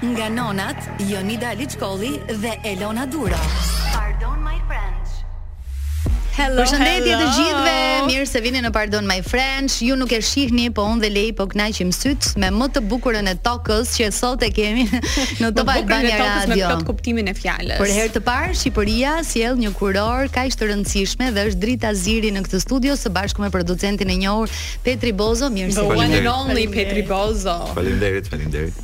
Nga nonat Jonida Liçkolli dhe Elona Duro. Pardon my friends. Hello, Përshëndetje të gjithëve. Mirë se vini në Pardon My Friends. Ju nuk e shihni, po unë dhe Lei po kënaqim syt me më të bukurën e tokës që sot e kemi në Top Albania Radio. Në plot kuptimin e fjalës. Për herë të parë Shqipëria sjell një kuror kaq të rëndësishme dhe është Drita Ziri në këtë studio së bashku me producentin e njohur Petri Bozo. Mirë se vini. Faleminderit Petri Bozo. Faleminderit, faleminderit.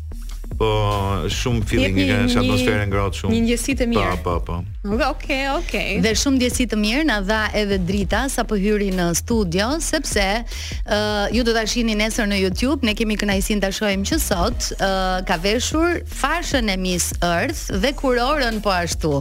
Po shumë feeling e kanë atmosferën ngrohtë shumë. Një ndjesi të mirë. Po, po, po. Okej, okej. Dhe shumë ndjesi të mirë na dha edhe drita sapo hyri në studio, sepse ë uh, ju do ta shihni nesër në YouTube, ne kemi kënaqësinë ta shohim që sot ë uh, ka veshur fashën e Miss Earth dhe kurorën po ashtu.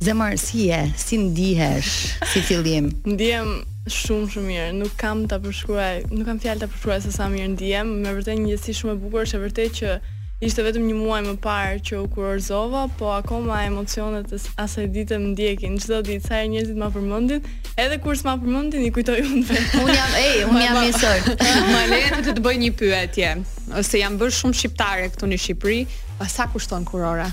Zemër si je, si ndihesh si fillim? Ndiem Shumë shumë mirë. Nuk kam ta përshkruaj, nuk kam fjalë ta përshkruaj se sa mirë ndihem. Me vërtet një ndjesi shumë e bukur, është e vërtetë që ishte vetëm një muaj më parë që u kurorëzova, po akoma emocionet e asaj dite më ndjekin. Çdo ditë sa herë njerëzit ma përmendin, edhe kur s'ma përmendin i kujtoj unë vetë. Unë jam, ej, unë jam një sort. Më lejo të të bëj një pyetje. Se jam bërë shumë shqiptare këtu në Shqipëri, sa kushton kurora?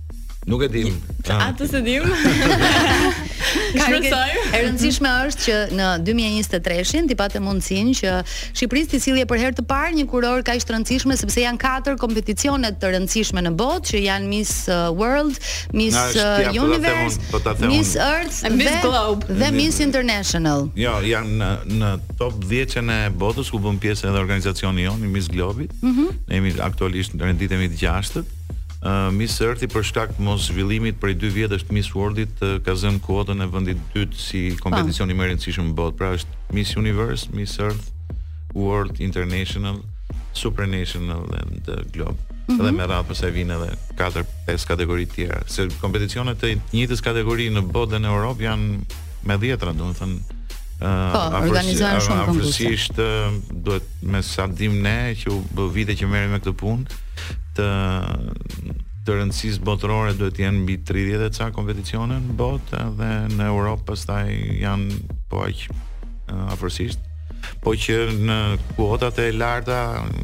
Nuk e dim. Ah, Atë s'e dim. Shpresoj. E rëndësishme është që në 2023-shin ti pate mundësinë që Shqipërisë t'i sillje për herë të parë një kuror kaq të rëndësishme sepse janë katër kompeticione të rëndësishme në botë që janë Miss uh, World, Miss uh, po Universe, po Miss Earth dhe Miss Globe dhe Miss International. Jo, janë në, në top 10-ën e botës ku bën pjesë edhe organizacioni jonë Miss Globe. Mm -hmm. Ne jemi aktualisht në renditemi të gjashtët. Uh, Miss Earthi për shkak të mos zhvillimit prej dy vjetësh të Miss Worldit uh, ka zënë kuotën e vendit të dytë si kompeticioni më i rëndësishëm në botë. Pra është Miss Universe, Miss Earth, World International, Supranational and the Globe. Mm -hmm. Dhe me radhë pastaj vijnë edhe 4-5 kategori të tjera. Se kompeticione të njëjtës kategori në botë dhe në Europë janë me dhjetra, domethënë Po, organizohen shumë konkurse. Afërsisht duhet me sa dim ne që u bë vite që merremi me këtë punë, të të rëndësisë botërore duhet të jenë mbi 30 e ca kompeticione në botë dhe në Europë pastaj janë po aq afërsisht po që në kuotat e larta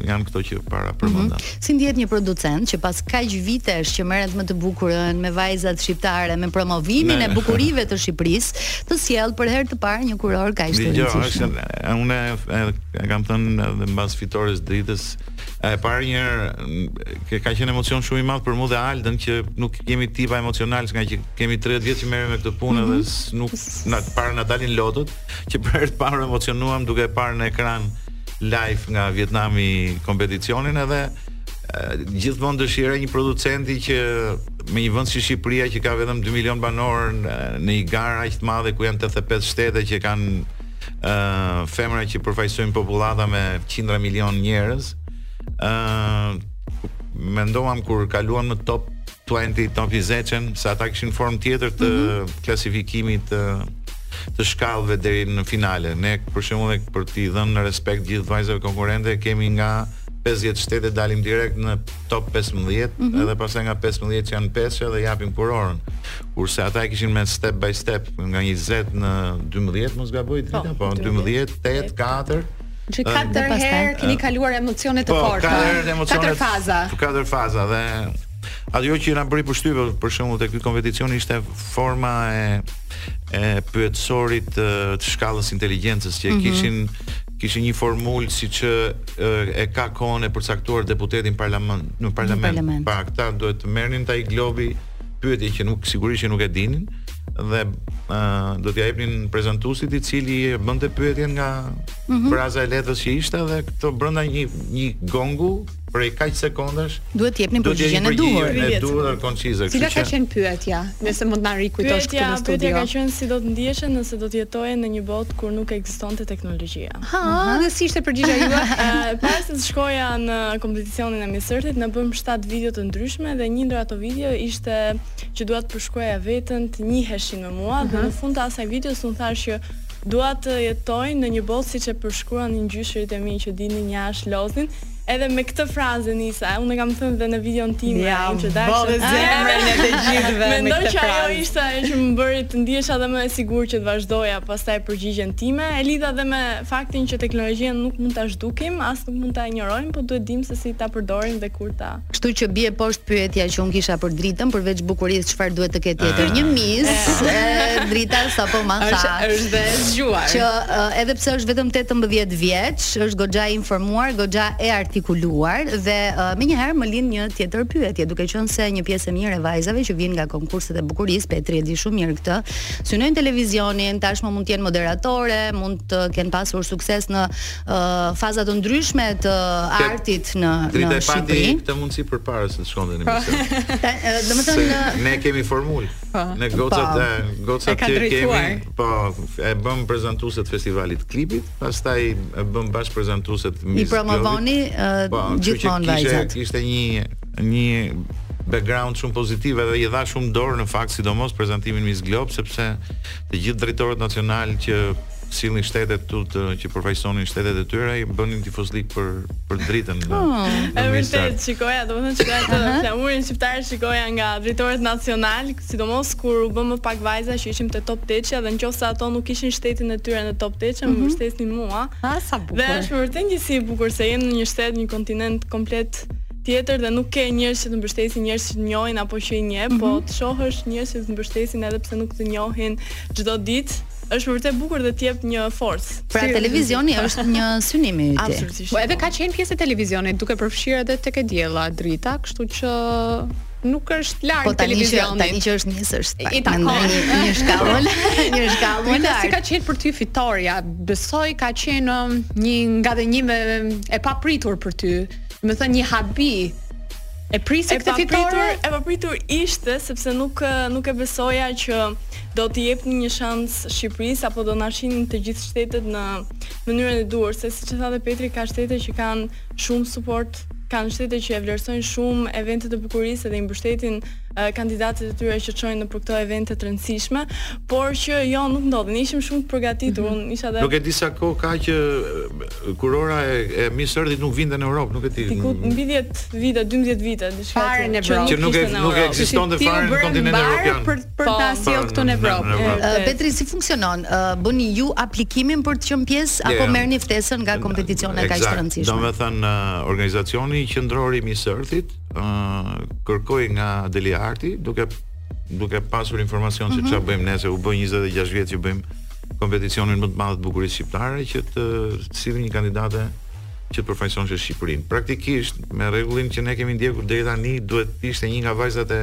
janë këto që para mhm. përmenda. Mm -hmm. Si ndihet një producent që pas kaq vitesh që merret me të bukurën me vajzat shqiptare, me promovimin me... e bukurive të Shqipërisë, të sjell për herë të parë një kuror kaq të rëndësishëm. Jo, unë e, e, e kam thënë edhe mbas fitores dritës, E para një herë ka qenë emocion shumë i madh për mua dhe Aldën që nuk jemi tipa emocional nga që kemi 30 vjet që merremi me këtë punë mm -hmm. dhe nuk na para na dalin lotët që për herë të parë u emocionuam duke e parë në ekran live nga Vietnami kompeticionin edhe gjithmonë dëshira e një producenti që me një vend si Shqipëria që ka vetëm 2 milion banorë në një garë aq të madhe ku janë 85 shtete që kanë ë uh, femra që përfaqësojnë popullata me qindra milion njerëz. ë uh, menduam kur kaluam në top 20, top 20 se ata kishin formë tjetër të mm -hmm. klasifikimit të të shkallëve deri në finale. Ne për shembull për t'i dhënë respekt gjithë vajzave konkurrente kemi nga 50 shtete dalim direkt në top 15 mm -hmm. edhe pastaj nga 15 që janë 5 dhe japim kurorën Kurse ata e kishin me step by step nga 20 në 12, mos gaboj Drita, po, po 12, 8, 4. Që katër herë keni kaluar emocione të po, forta. Po, katër faza. Katër faza dhe ajo që na bëri përshtypje për shembull te ky kompeticion ishte forma e e pyetësorit të, të shkallës së inteligjencës që mm -hmm. kishin kishin një formulë siç e, e ka kohën e përcaktuar deputeti në parlament, në parlament. Në parlament. Pra, këta duhet të merrnin te ai globi pyetjen që nuk sigurisht që nuk e dinin dhe uh, do t'ia jepnin prezantuesit i cili e bënte pyetjen nga mm -hmm. fraza e letrës që ishte dhe këto brenda një një gongu prej kaq sekondash duhet të jepnin përgjigjen e duhur. Përgjigjen e duhur koncize. Cila ka qenë pyetja? Nëse mund të na rikujtosh këtë në studio. Pyetja ka qenë si do të ndiheshe nëse do të jetoje në një botë ku nuk ekzistonte teknologjia. Ha, Aha. dhe si ishte përgjigjja juaj? Uh, para se të shkoja në kompeticionin e Miss Earth-it, ne bëmë 7 video të ndryshme dhe një ndër ato video ishte që duhet të përshkruaja veten, të njiheshin me mua uh -huh. dhe në fund të asaj videos unë thashë që dua të jetoj në një botë siç e përshkruanin gjyshërit e mi që dilnin jashtë loznin Edhe me këtë frazë nisa, unë kam thënë dhe në videon time ja, eh, introduction. Ja, zemrën e të gjithëve me këtë frazë. Mendoj që ajo ishte ajo që më bëri të ndihesha edhe më e sigurt që të vazhdoja pastaj përgjigjen time. E lidha edhe me faktin që teknologjia nuk mund ta zhdukim, as nuk mund ta injorojmë, por duhet të dimë se si ta përdorim dhe kur ta. Kështu që bie poshtë pyetja që unë kisha për Dritën, përveç bukurisë çfarë duhet të ketë tjetër? Ah. Një mis, eh. Drita sapo ma tha. Është është zgjuar. Që eh, edhe pse është vetëm 18 vjeç, është goxha e informuar, goxha e artikuluar dhe uh, menjëherë më lind një tjetër pyetje, duke qenë se një pjesë e mirë e vajzave që vijnë nga konkurset e bukurisë, Petri e di shumë mirë këtë, synojnë televizionin, tashmë mund të jenë moderatore, mund të kenë pasur sukses në uh, faza të ndryshme të artit në në Shqipëri. Këtë mundësi përpara se të shkonte në mision. Domethënë ne kemi formulë. Po. Me gocat po. e gocat që kemi, po e bëm prezantuese të festivalit të klipit, pastaj e bëm bashkëprezantuese të Miss-it. I promovoni uh, po, gjithmonë vajzat. Kishte, kishte një një background shumë pozitiv edhe i dha shumë dorë në fakt sidomos prezantimin Miss Globe sepse të gjithë drejtorët nacionalë që sillnin shtetet tu të që përfaqësonin shtetet e tyre, i bënin tifozlik për për Dritën në oh, vërtet shikoja, domethënë që atë flamurin shqiptar shikoja nga drejtorët nacionalë, sidomos kur u bëmë pak vajza që ishim te top 10-shja dhe nëse ato nuk kishin shtetin e tyre në top 10-shja, mm -hmm. më mhm. mbështesnin mua. Ah, sa bukur. Dhe është vërtet ndjesi e bukur se jemi në një shtet, një kontinent komplet tjetër dhe nuk ke njerëz që të mbështesin, njerëz që të njohin apo që i njeh, mm -hmm. po mhm. të shohësh njerëz që të mbështesin edhe pse nuk të njohin çdo ditë, Është vërtet bukur dhe të jep një forcë. Pra televizioni është një synim i yti. Absolutisht. Po edhe ka qenë pjesë e televizionit, duke përfshirë edhe tek E diela Drita, kështu që nuk është larg po, televizionit. Po tani që është nisur spak. I takon një shkallë, një shkallë. Si ka qenë për ty fitorja. Besoj ka qenë um, një ngadhënjim i papritur për ty. Domethënë një habi E prisje këtë fitore? E papritur ishte sepse nuk nuk e besoja që Do t'i jepnin një shans Shqipërisë apo do na shihnin të gjithë shtetet në mënyrën e duhur, se siç e tha dhe Petri ka shtete që kanë shumë suport, ka shtete që i vlerësojnë shumë eventet e bukurisë dhe i mbështesin uh, kandidatët e tyre që çojnë nëpër këto evente të rëndësishme, por që jo nuk ndodhi. Ne ishim shumë të përgatitur, mm -hmm. isha dhe Nuk e di sa kohë ka që kurora e, e Miss Earth nuk vinte në Europë, nuk e di. Diku mbi 10 vite, 12 vite diçka. Që nuk e nuk ekzistonte fare në kontinentin evropian. për po. ta sjell jo këtu në Evropë. Petri si funksionon? Bëni ju aplikimin për të qenë pjesë apo merrni ftesën nga kompeticione kaq të rëndësishme? Domethënë organizacioni qendror i Miss Earth-it kërkoi nga Deliarti duke duke pasur informacion se mhm. ça bëjmë ne se u bë 26 vjet që bëjmë kompeticionin më të madh të bukurisë shqiptare që të sillnim një kandidate që të përfaqësonte Shqipërinë. Praktikisht me rregullin që ne kemi ndjekur deri tani duhet të ishte një nga vajzat e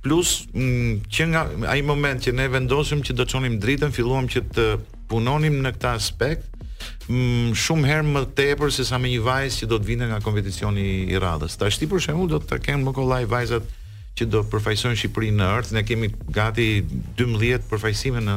Plus që nga ai moment që ne vendosëm që do çonim Dritën, filluam që të punonim në këtë aspekt mm, shumë herë më tepër sesa me një vajzë që do të vinte nga kompeticioni i radhës. Tashti për shembull do ta kenë më kollaj vajzat që do përfaqësojnë Shqipërinë në Earth, ne kemi gati 12 përfaqësime në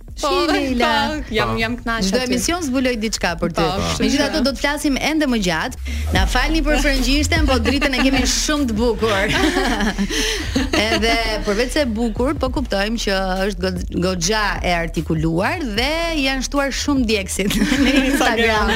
Po, po, jam, jam e kënaqur. Çdo emision zbuloj diçka për ty. Po, Megjithatë do të flasim ende më gjatë. Na falni për frëngjishten, po Dritën e kemi shumë të bukur. Edhe përveçse e bukur, po kuptojmë që është goxha e artikuluar dhe janë shtuar shumë ndjekësit në Instagram.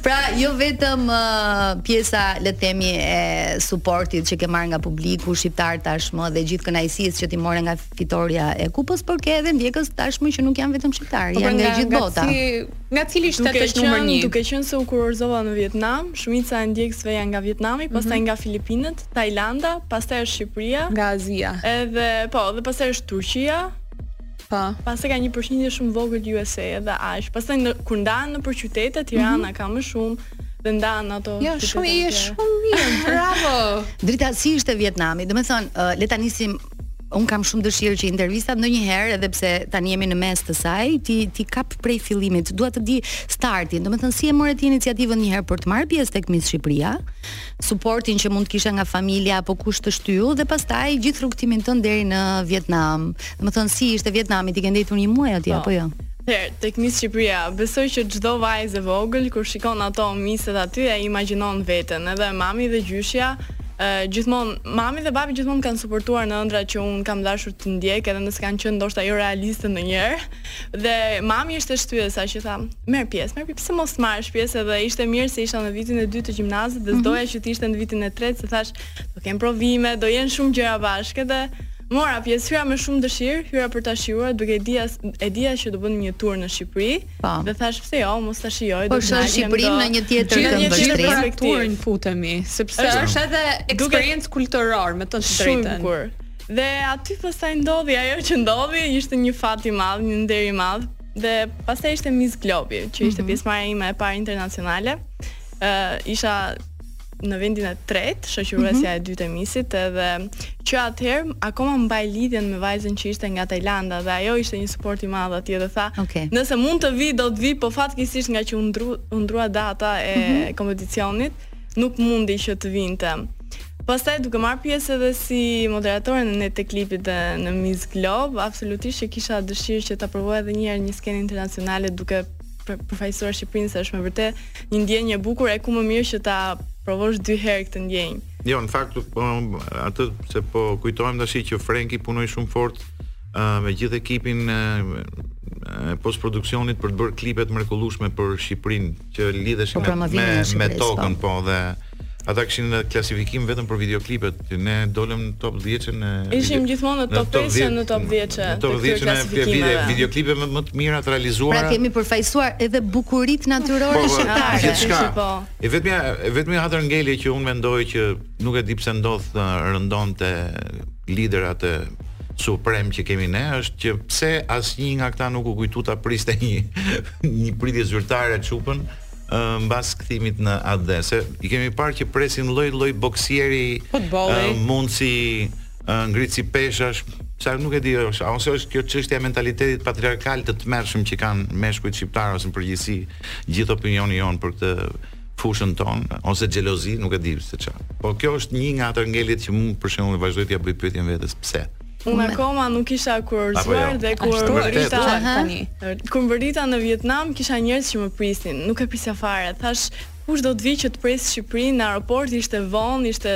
Pra, jo vetëm uh, pjesa, le të themi, e suportit që ke marrë nga publiku shqiptar tashmë dhe gjithë kënaqësisë që ti more nga fitorja e kupës, por ke edhe ndjekës tashmë që nuk janë vetëm shqiptarë, po, janë nga, nga gjithë bota. Nga, si, nga cili shtet është numër 1? Duke qenë se u kurorëzova në Vietnam, shumica e ndjekësve janë nga Vietnami, mhm. pastaj mm -hmm. nga Filipinët, Tajlanda, pastaj është Shqipëria, nga Azia. Edhe po, dhe pastaj është Turqia, Po. Pastaj ka një përqindje shumë vogël USA dhe aq. Pastaj kur ndahen në për qytete, Tirana mm -hmm. ka më shumë dhe ndan ato. Jo, shumë i shumë mirë. Bravo. Drita si ishte Vietnami? Domethënë, uh, le ta nisim Un kam shumë dëshirë që intervista ndonjëherë edhe pse tani jemi në mes të saj, t'i t'i kap prej fillimit. Dua të di startin, domethënë si e more ti iniciativën një herë për të marrë pjesë tek Miss Shqipëria, suportin që mund të kishe nga familja apo kush të shtyu dhe pastaj gjithë rrugëtimin tënd deri në Vietnam. Domethënë si ishte Vietnami, ti ke ndenjtur një muaj atje po. apo jo? Atëherë, tek Miss Shqipëria, besoj që çdo vajzë e vogël kur shikon ato miset aty e imagjinon veten, edhe mami dhe gjyshja gjithmonë mami dhe babi gjithmonë kanë suportuar në ëndrra që un kam dashur të ndjek edhe nëse kanë qenë ndoshta jo realiste ndonjëherë. Dhe mami ishte shtysa që tha, merr pjesë, merr pjesë, pse mos marrësh pjesë edhe ishte mirë se isha në vitin e dytë të gjimnazit dhe mhm. s'doja mm -hmm. që të ishte në vitin e tretë se thash, do kem provime, do jenë shumë gjëra bashkë dhe mora pjesë hyra me shumë dëshirë, hyra për ta shijuar duke e dija e dija që do bënim një tur në Shqipëri. Dhe thashë pse jo, mos ta shijoj, do shoh Shqipërinë. Në një tjetër perspektivë futemi, sepse është edhe eksperiencë kulturore me të drejtën. Shumë bukur. Dhe aty pastaj ndodhi ajo që ndodhi, ishte një fat i madh, një nder i madh. Dhe pastaj ishte Miss Globi, që ishte mhm. pjesëmarrja ime e parë internacionale. Ë isha në vendin e tretë, shoqëruesja mm -hmm. e dytë e misit edhe që atëherë akoma mbaj lidhjen me vajzën që ishte nga Tajlanda dhe ajo ishte një suport i madh atje dhe tha, okay. nëse mund të vi do të vi, po fatkeqësisht ngaqë u ndru, ndrua data e mm -hmm. kompeticionit, nuk mundi që të vinte. Pastaj duke marr pjesë edhe si moderatore në Netët e Klipit dhe në Miss Globe, absolutisht që kisha dëshirë që ta provoja edhe një herë një skenë internacionale duke për përfaqësuar Shqipërinë se është me vërtet një ndjenjë e bukur e ku më mirë që ta provosh dy herë këtë ndjenjë. Jo, në fakt po atë se po kujtohem tashi që Frenki punoi shumë fort uh, me gjithë ekipin e uh, postproduksionit për të bërë klipe të mrekullueshme për Shqipërinë që lidheshin po, me me, me tokën po, po dhe Ata kishin një klasifikim vetëm për videoklipet. Ne dolëm në top 10-shën në Ishim gjithmonë në top 5 në top 10-shë. Në top 10-shën e klasifikimeve. Videoklipeve më më të mira të realizuara. Pra kemi përfaqësuar edhe bukuritë natyrore po, po, shqiptare. Gjithçka. Po. E vetmja e vetmja hatërngelje që unë mendoj që nuk e di pse ndodh rëndom te liderat suprem që kemi ne është që pse asnjë nga këta nuk u kujtu ta priste një një pritje zyrtare çupën mbas kthimit në atdhe se i kemi parë që presin lloj-lloj boksieri futbolli mundësi ngritësi peshash sa nuk e di është a ose është kjo çështja e mentalitetit patriarkal të tmerrshëm që kanë meshkujt shqiptarë ose në përgjithësi gjithë opinioni jonë për këtë fushën tonë ose xhelozi, nuk e di se çfarë. Po kjo është një nga ato ngelet që mund për shembull të vazhdoj t'ia bëj pyetjen vetes pse. Unë akoma nuk isha kurorëzuar jo? dhe kur mbërrita tani. Kur mbërrita në Vietnam kisha njerëz që më prisnin. Nuk e prisja fare. Thashë, kush do të vijë që të presë Shqipërinë në aeroport, ishte vonë, ishte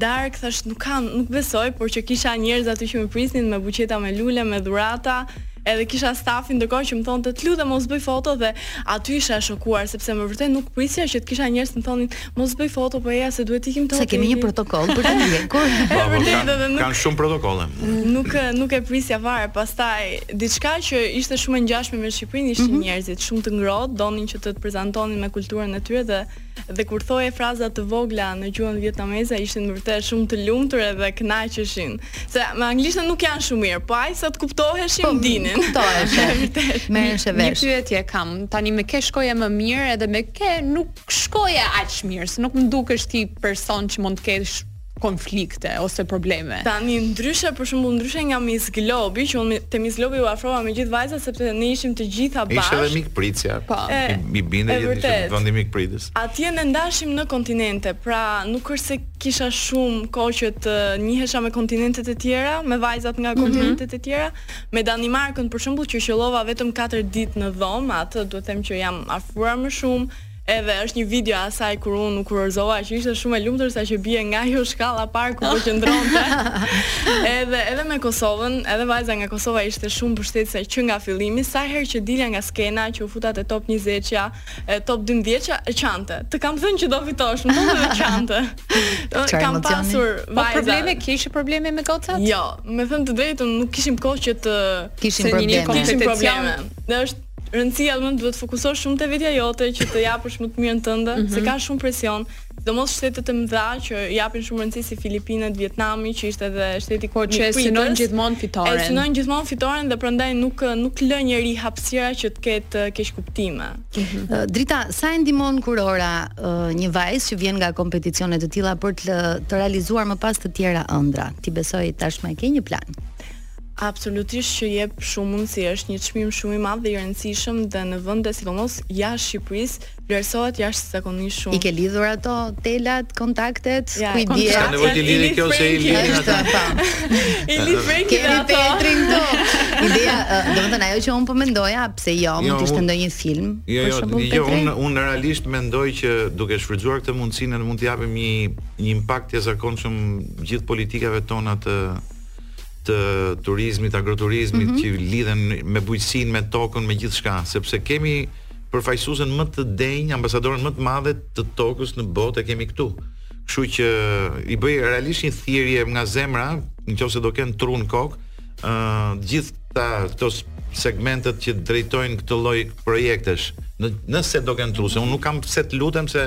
darkë, thashë nuk kam, nuk besoj, por që kisha njerëz aty që më prisnin me buqeta me lule, me dhurata, edhe kisha stafin ndërkohë që më thonte të lutem mos bëj foto dhe aty isha e shokuar sepse me vërtet nuk prisja që të kisha njerëz të më thonin Mos bëj foto po eja se duhet të ikim te hoteli. Se kemi një protokoll për të ndjekur. Është vërtet edhe kanë kanë shumë protokolle. Nuk nuk e prisja fare. Pastaj diçka që ishte shumë e ngjashme me Shqipërinë ishin mm -hmm. njerëzit, shumë të ngrohtë, donin që të të prezantonin me kulturën e tyre dhe dhe kur thoje fraza të vogla në gjuhën vietnameze ishin vërtet shumë të lumtur edhe kënaqeshin. Se me anglishtën nuk janë shumë mirë, po aq sa të kuptoheshin po, dinin. Kuptoheshin. Merresh vesh. Një pyetje kam. Tani me kë shkoje më mirë edhe me kë nuk Shkoje aq mirë, se nuk më dukesh ti person që mund të kesh konflikte ose probleme. Tani ndryshe për shembull ndryshe nga Miss Globi, që unë te Miss Globi u afrova me gjithë vajzat sepse ne ishim të gjitha bashkë. Ishte edhe mikpritja. Po. I binte që ishte vendi mikpritës. Atje ne ndaheshim në kontinente, pra nuk është se kisha shumë kohë që të njihesha me kontinentet e tjera, me vajzat nga mhm. kontinentet e tjera, me Danimarkën për shembull që qëllova vetëm 4 ditë në dhomë, me atë duhet të them që jam afruar më shumë. Edhe është një video e saj kur unë u kurorëzova që ishte shumë e lumtur sa që bie nga ajo shkalla pak ku po qëndronte. edhe edhe me Kosovën, edhe vajza nga Kosova ishte shumë mbështetëse që nga fillimi, sa herë që dilja nga skena, që u futa te top 20-ja, te top dymbëdhjetëshja qante. Të kam thënë që do fitosh, më thoshte edhe qante. Çfarë kam emocioni? pasur Po vajza. probleme kishe probleme me gocat? Jo, me thënë të drejtën, nuk kishim kohë që të Kishim Se një një probleme. kishim Kompeticion. probleme. Dhe është rëndësia do të thonë, duhet të fokusosh shumë te vetja jote që të japësh më të mirën tënde, se ka shumë presion. sidomos shtete të mëdha që i japin shumë rëndësi si Filipinat, Vietnami, që ishte edhe shteti po që e synojnë gjithmonë fitoren. E synojnë gjithmonë fitoren dhe prandaj nuk nuk lë njeri hapësira që të ketë keqkuptime. Mm -hmm. Drita, sa e ndihmon kurora një vajzë që vjen nga kompeticione të tilla për të, të realizuar më pas të tjera ëndra? Ti besoj tashmë e ke një plan. Absolutisht që jep shumë mundësi, është një çmim shumë i madh dhe i rëndësishëm dhe në vende sidomos jashtë Shqipërisë Vlerësohet jashtëzakonisht shumë. I ke lidhur ato telat, kontaktet, ja, ku i di. Ka nevojë të lidhë kjo se i lidh ata. I lidh Frenki me ato. Petrin do. Ideja, domethënë ajo që un po mendoja, pse jo, mund jo, të ishte ndonjë film. Jo, jo, jo, un un realisht mendoj që duke shfrytzuar këtë mundësi ne mund të japim një një impakt të jashtëzakonshëm gjithë politikave tona të të turizmit, agroturizmit mm -hmm. që lidhen me bujqësinë, me tokën, me gjithçka, sepse kemi përfaqësuesen më të denjë, ambasadoren më të madhe të tokës në botë e kemi këtu. Kështu që i bëj realisht një thirrje nga zemra, në qoftë se do kenë tru në kokë, të gjitha këto segmentet që drejtojnë këtë lloj projektesh. Në, nëse do kenë tru, se unë nuk kam pse të lutem se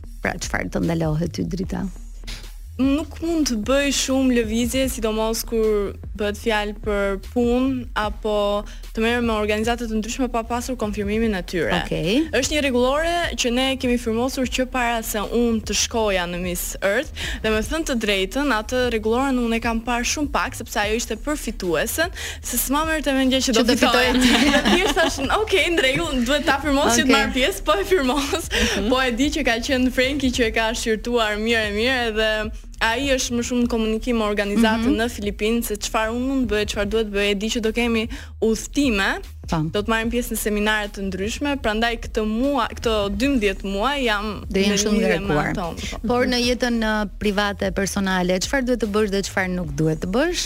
Pra çfarë të ndalohet ty Drita? Nuk mund të bëj shumë lëvizje, sidomos kur bëhet fjalë për punë apo të merrem me organizata të ndryshme pa pasur konfirmimin e tyre. Okej. Okay. Është një rregullore që ne kemi firmosur që para se unë të shkoja në Miss Earth dhe me thënë të drejtën, atë rregulloren unë e kam parë shumë pak sepse ajo ishte për fituesen Se s'ma merrte mendja që do të fitoja. Thjesht thashë, ok, në rregull, duhet ta firmos okay. që të marr pjesë, po e firmos. Mm -hmm. Po e di që ka qenë Frenki që e ka shqyrtuar mirë e mirë edhe ai është më shumë në komunikim me organizatën mm -hmm. në Filipine se çfarë unë mund të bëj, çfarë duhet të bëj, e di që do kemi udhëtime. Do të marrim pjesë në seminare të ndryshme, prandaj këtë muaj, këto 12 muaj jam do jem shumë e ngarkuar. Po. Por në jetën uh, private personale, çfarë duhet të bësh dhe çfarë nuk duhet të bësh?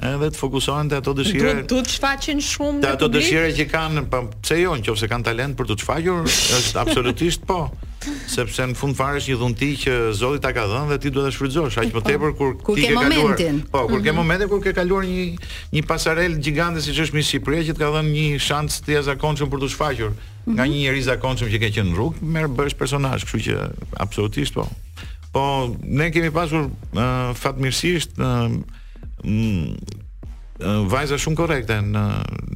edhe të fokusohen te ato dëshira. Do të shfaqen shumë në publik. Ato dëshira që kanë, po pse jo, nëse kanë talent për të shfaqur, është absolutisht po. Sepse në fund fare është një dhunti që Zoti ta ka dhënë dhe ti duhet ta shfrytëzosh, aq më po. tepër kur, kur ti ke kaluar. Po, kur ke mhm. momentin kur ke kaluar një një pasarelë gjigante siç është Miss Shqipëria që të ka dhënë një shans të jashtëzakonshëm për t'u shfaqur nga mhm. një njeri i zakonshëm që ke qenë në rrugë, merr bëhesh personazh, kështu që absolutisht po. Po ne kemi pasur uh, fatmirësisht uh, vajza shumë korrekte në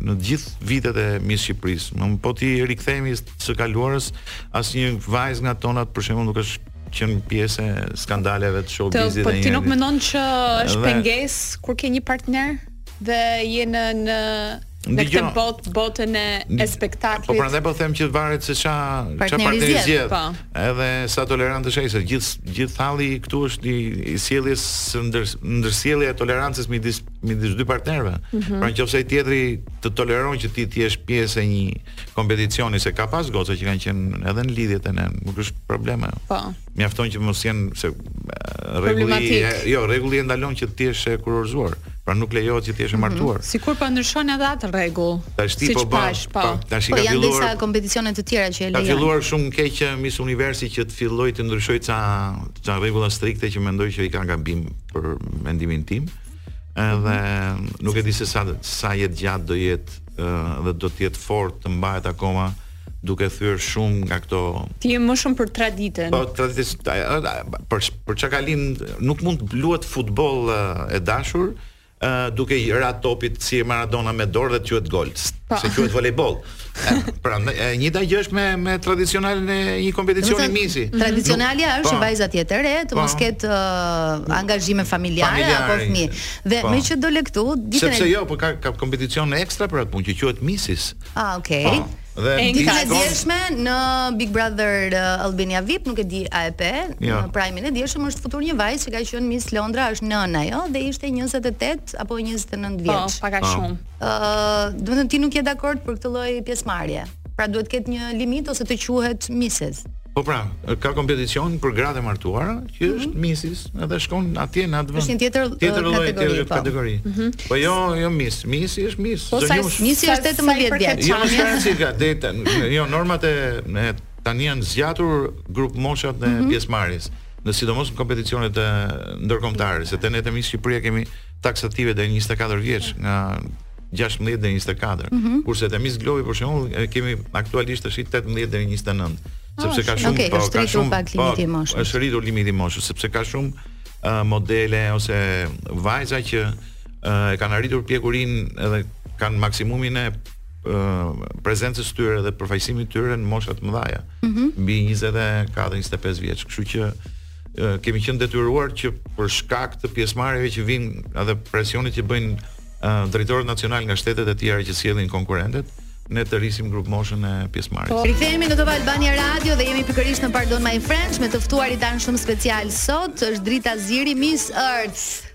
në gjithë vitet e Miss Shqipërisë. Po t'i rikthehemi së kaluarës, asnjë vajzë nga tonat për shembull nuk është qenë pjesë e skandaleve të showbizit. Po ti nuk mendon që është pengesë kur ke një partner? Dhe je në në në këtë botë, botën e, e spektaklit. Po prandaj po them që varet se ça ça partneri zgjedh. Po. Edhe sa tolerant është ai se gjithë gjithë thelbi këtu është i, i sjelljes së ndër, ndërsjellja e tolerancës midis midis dy partnerëve. Mm -hmm. Pra në qoftë se ai tjetri të toleron që ti të jesh pjesë e një kompeticioni se ka pas goca që kanë qenë edhe në lidhje dhe ne, nuk është problem ajo. Po. mjafton që mos jenë se rregulli jo rregulli e ndalon që të jesh e kurorzuar pra nuk lejohet që të jesh e mhm. martuar sikur po ndryshon edhe atë rregull tash ti po bën po, po. tash po, ka filluar po janë disa kompeticione të tjera që e lejojnë ka filluar shumë keq eh, mis universi që të filloj të ndryshoj ca ca rregulla strikte që mendoj që i ka gabim për mendimin tim edhe mhm. nuk e di se sa sa jetëgjatë do jetë eh, dhe do të jetë fort të mbahet akoma duke thyer shumë nga këto Ti je më shumë për traditën. Po traditës për për çka nuk mund të luhet futboll e dashur ë duke i ra topit si Maradona me dorë dhe të quhet gol. Po. Se quhet volejboll. Pra e njëjta gjë është me me tradicionalin e një kompeticioni misi. Tradicionalja është po. vajza të jetë e re të po. mos ketë uh, angazhime familjare, familjare apo fëmijë. Dhe po. meqë dole këtu, ditën e Sepse jo, po ka ka kompeticion ekstra për atë punë që quhet misis. Ah, okay. Po. Dhe e ka djeshme në Big Brother uh, Albania VIP, nuk e di a e pe, ja. në prime-in e djeshëm është futur një vajzë që ka qenë Miss Londra, është nënë ajo dhe ishte 28 apo 29 vjeç. Po, pak a po. shumë. Ë, uh, domethënë ti nuk je dakord për këtë lloj pjesëmarrje. Pra duhet të ketë një limit ose të quhet Mrs. Po pra, ka kompeticion për gratë e martuara, që mhm. është misis, edhe shkon atje në atë vend. Është një tjetër tjetër lloj kategori. Tjetër po. kategori. Mm -hmm. Po jo, jo mis, misi është mis. Po sa misi është 18 vjeç. Jo, është kanë çika, deta. Jo, normalisht tani janë zgjatur grup moshat e mm -hmm. pjesëmarrjes. Në sidomos në kompeticionet ndërkombëtare, se te ne te Miss Shqipëria kemi taksative deri 24 vjeç mm. nga 16 deri 24. Mm -hmm. Kurse te Miss Globe për shembull kemi aktualisht tash 18 deri 29, ah, sepse ka shumë okay, po, ka shumë pak po, limiti i moshës. Është rritur limiti i moshës sepse ka shumë uh, modele ose vajza që uh, e kanë arritur pjekurinë edhe kanë maksimumin e prezencës së tyre dhe përfaqësimit të tyre në moshat e mëdhaja, mm -hmm. mbi 24-25 vjeç, kështu që kemi qenë detyruar që për shkak të pjesëmarrjeve që vijnë edhe presionit që bëjnë uh, drejtorët nacional nga shtetet e tjera që sjellin konkurrentet, ne të rrisim grup moshën e pjesëmarrjes. Po, rikthehemi në Top Albania Radio dhe jemi pikërisht në Pardon My French me të ftuarën tonë shumë speciale sot, është Drita Ziri Miss Earth.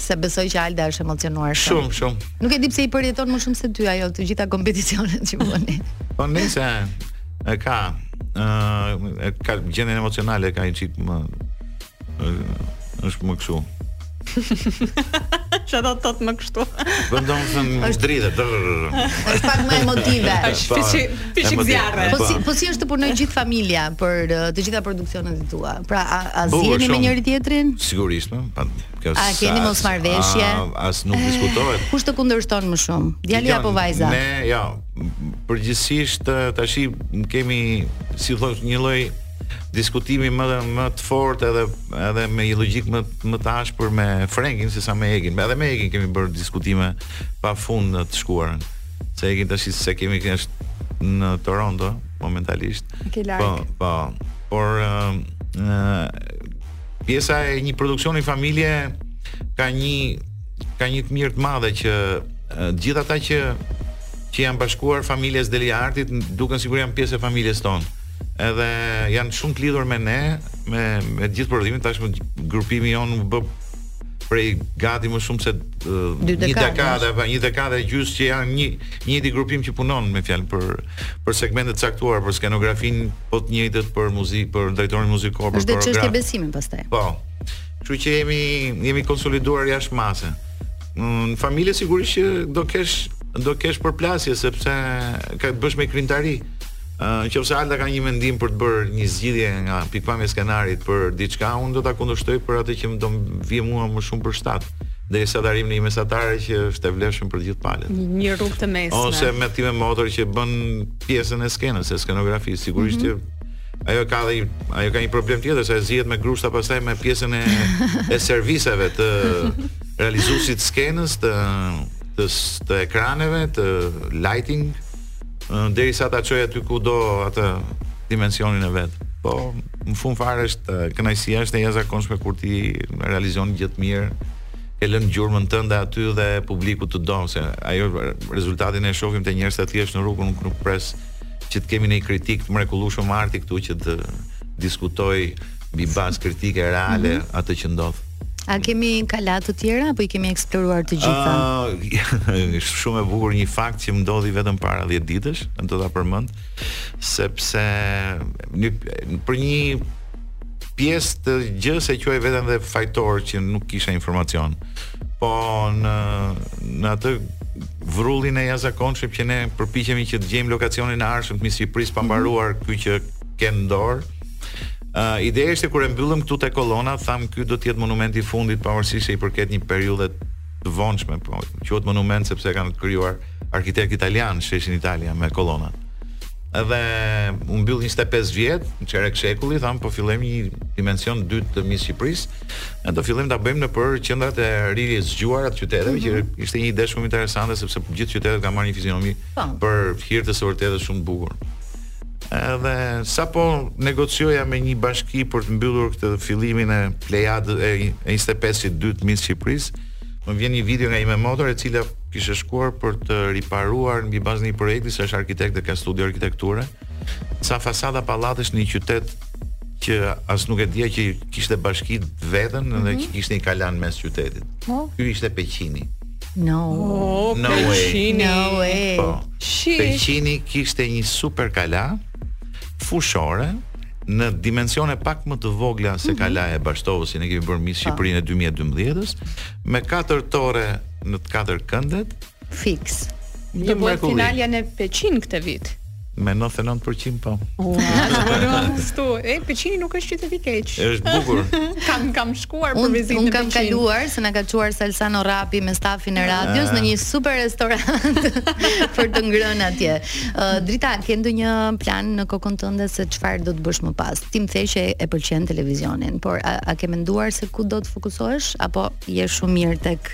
Se besoj që Alda është emocionuar shumë. Shumë, shumë. Nuk e di pse i përjeton më shumë se ty ajo të gjitha kompeticionet që bëni. Po se e ka ë e ka gjendjen emocionale e ka një çik më ë, është më kështu. Çfarë do të thotë më kështu? Bën domethënë dridhe. Është pak më emotive. Është fiçi fiçi Emotiv. zjarre. Po si po si është të punojë gjithë familja për uh, të gjitha produksionet e tua? Pra a, a Bukur, ziheni me shumë. njëri tjetrin? Sigurisht, më, pa A keni mosmarrëveshje? As nuk eh, diskutohet. Kush të kundërshton më shumë? Djali apo vajza? Ne, jo. Përgjithsisht eh, tash kemi si të thuash një lloj diskutimi më dhe më të fortë edhe edhe me një logjik më më të ashpër me Frankin se sa me Egin. Edhe me Egin kemi bërë diskutime pa fund në të shkuarën. Se Egin tash s'e kemi këtu është në Toronto momentalisht. Po, po. Por ë eh, Pjesa e një produksioni familje ka një ka një të mirë të madhe që të gjithë ata që që janë bashkuar familjes Deliartit, duken sikur janë pjesë e familjes tonë. Edhe janë shumë të lidhur me ne, me me të gjithë prodhimin, tashmë grupimi jonë u bë prej gati më shumë se uh, një dekadë, një dekadë e gjysë që janë i njëjti grupim që punon me fjalë për për segmente të caktuara, për skenografin po të njëjtët për muzikë, për drejtorin muzikor, për koreografin. Është çështje besimi pastaj. Po. Kështu që jemi jemi konsoliduar jashtë mase. Në familje sigurisht që do kesh do kesh përplasje sepse ka të bësh me krijimtari. Uh, qoftë se Alda ka një mendim për të bërë një zgjidhje nga pikpamja e skenarit për diçka, unë do ta kundërshtoj për atë që më do vijë mua më shumë për shtat. derisa të arrijmë në një mesatare që është e vlefshme për të gjithë palët. Një rrugë të mesme. Ose me time motër që bën pjesën e skenës, e skenografisë, sigurisht mm -hmm. që ajo ka dhe ajo ka një problem tjetër se zihet me grushta pastaj me pjesën e e serviseve të realizuesit të skenës të të, të ekraneve të lighting Derisa ta çoj aty ku do atë dimensionin e vet. Po, në fund fare është kënaqësia është e jashtëzakonshme kur ti realizon gjë të mirë, e lën gjurmën tënde aty dhe publiku të don se ajo rezultatin e shohim te njerëzit e thjeshtë në rrugë, nuk nuk pres që të kemi një kritik të mrekullueshëm arti këtu që të diskutoj mbi bazë kritike reale mm -hmm. atë që ndodh. A kemi kala të tjera apo i kemi eksploruar të gjitha? Uh, shumë e bukur një fakt që më ndodhi vetëm para 10 ditësh, do ta përmend, sepse një, për një pjesë të gjësë quaj veten dhe fajtor që nuk kisha informacion. Po në në atë vrullin e jashtëzakonshëm që ne përpiqemi që të gjejmë lokacionin e ardhshëm të Miss Shqipërisë pa mbaruar mm -hmm. ky që ke në dorë. Uh, ideja ishte kur e mbyllëm këtu te kolona, thamë ky do të jetë monumenti i fundit pavarësisht se i përket një periudhe të vonshme, po quhet monument sepse e kanë krijuar arkitektë italianë sheshin Italia me kolona. Edhe u mbyll 25 vjet, një çerek shekulli, thamë po fillojmë një dimension të dytë të Miss Shqipërisë. Ne do fillojmë ta bëjmë nëpër qendrat e ririzgjuara të qyteteve, mm -hmm. që mhm. ishte një ide shumë interesante sepse gjithë qytetet kanë marrë një fizionomi po. për hir të së vërtetës shumë të bukur. Edhe sapo negocioja me një bashki për të mbyllur këtë fillimin e plejadës 25 të dytë Miss Shqipërisë, më vjen një video nga ime motër e cila kishte shkuar për të riparuar mbi bazën e një projekti se është arkitekte, ka studio arkitekture, ca fasada pallatesh në një qytet që as nuk e dija që kishte bashki të vetën mm -hmm. dhe mhm. që kishte një kala në mes qytetit. Po? Ky ishte Peqini. No. Oh, no way. No way. Po. Peqini kishte një super kala fushore në dimensione pak më të vogla se mhm. kalaja e Bashtovës, siç ne kemi bërë Miss po. Shqipërinë e 2012-s, me katër torre në të katër këndet. Fiks. Një mrekulli. Do të bëhet finalja në Peqin këtë vit. Me 99% po. Wow. Ashtu, e Peqini nuk është qytet i keq. Është i bukur. kam kam shkuar për vizitë. Unë kam kaluar se na ka çuar Salsano Rapi me stafin e radios në një super restorant për të ngrënë atje. Uh, Drita, ke ndonjë plan në kokën tënde se çfarë do të bësh më pas? Ti më the që e pëlqen televizionin, por a, a ke menduar se ku do të fokusohesh apo je shumë mirë tek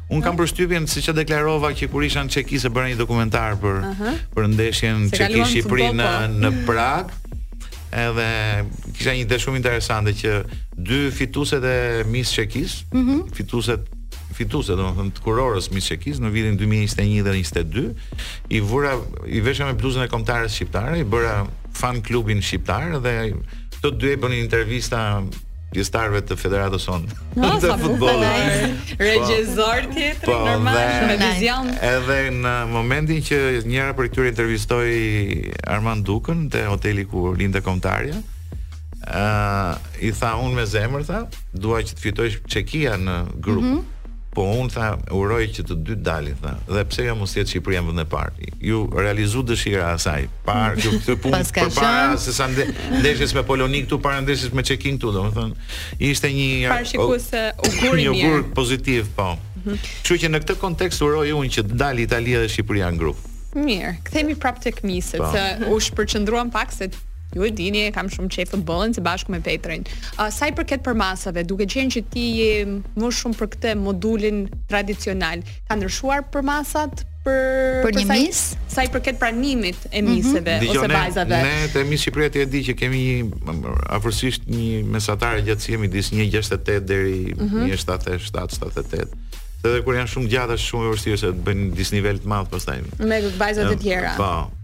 Unë kam përshtypjen siç e deklarova që kur isha në Çeki se bëra një dokumentar për uh -huh. për ndeshjen Çeki Shqipëri në në Prag. Edhe kisha një ide shumë interesante që dy fitueset e Miss Çekisë, uh mhm. -huh. fitueset fituese domethënë të kurorës Miss Çekisë në vitin 2021 dhe 2022 i vura i vesha me bluzën e kombëtares shqiptare, i bëra fan klubin shqiptar dhe këto dy u bënin intervista pjesëtarëve të federatës sonë ah, të futbollit. Regjisor po, tjetër po, normal me vizion. Edhe në momentin që njëra prej këtyre intervistoi Armand Dukën te hoteli ku rrinte kombëtarja, ë uh, i tha unë me zemër tha, dua që të fitojë Çekia në grup. Mm -hmm. Po unë tha, uroj që të dy të dalin tha. Dhe pse jo mos të jetë Shqipëria në vend të parë. Iu realizua dëshira e asaj. Parë që këtë punë përpara sesa nde, ndeshjes me Poloninë këtu para ndeshjes me Çekinë këtu, domethënë ishte një parashikuese ogurmirë. Një ogur pozitiv, po. Mhm. Kështu që në këtë kontekst uroj unë që të dalë Italia dhe Shqipëria në grup. Mirë, kthehemi prapë tek miset, po. se u shpërqendruam pak se Ju e dini, kam shumë qejf futbollin së bashku me Petrin. Uh, sa i përket përmasave, duke qenë që ti je më shumë për këtë modelin tradicional, kanë ndryshuar përmasat për për një mis, sa i përket pranimit të mhm. miseve mm -hmm. ose vajzave. Ne, ne te Miss Shqipëria ti e di që kemi një afërsisht një mesatare gjatësie midis 1.68 deri mm -hmm. 1.77, 78. Edhe kur janë shumë të gjata, shumë e vështirë se të bëjnë disnivel të madh pastaj. Me vajza të tjera. Po.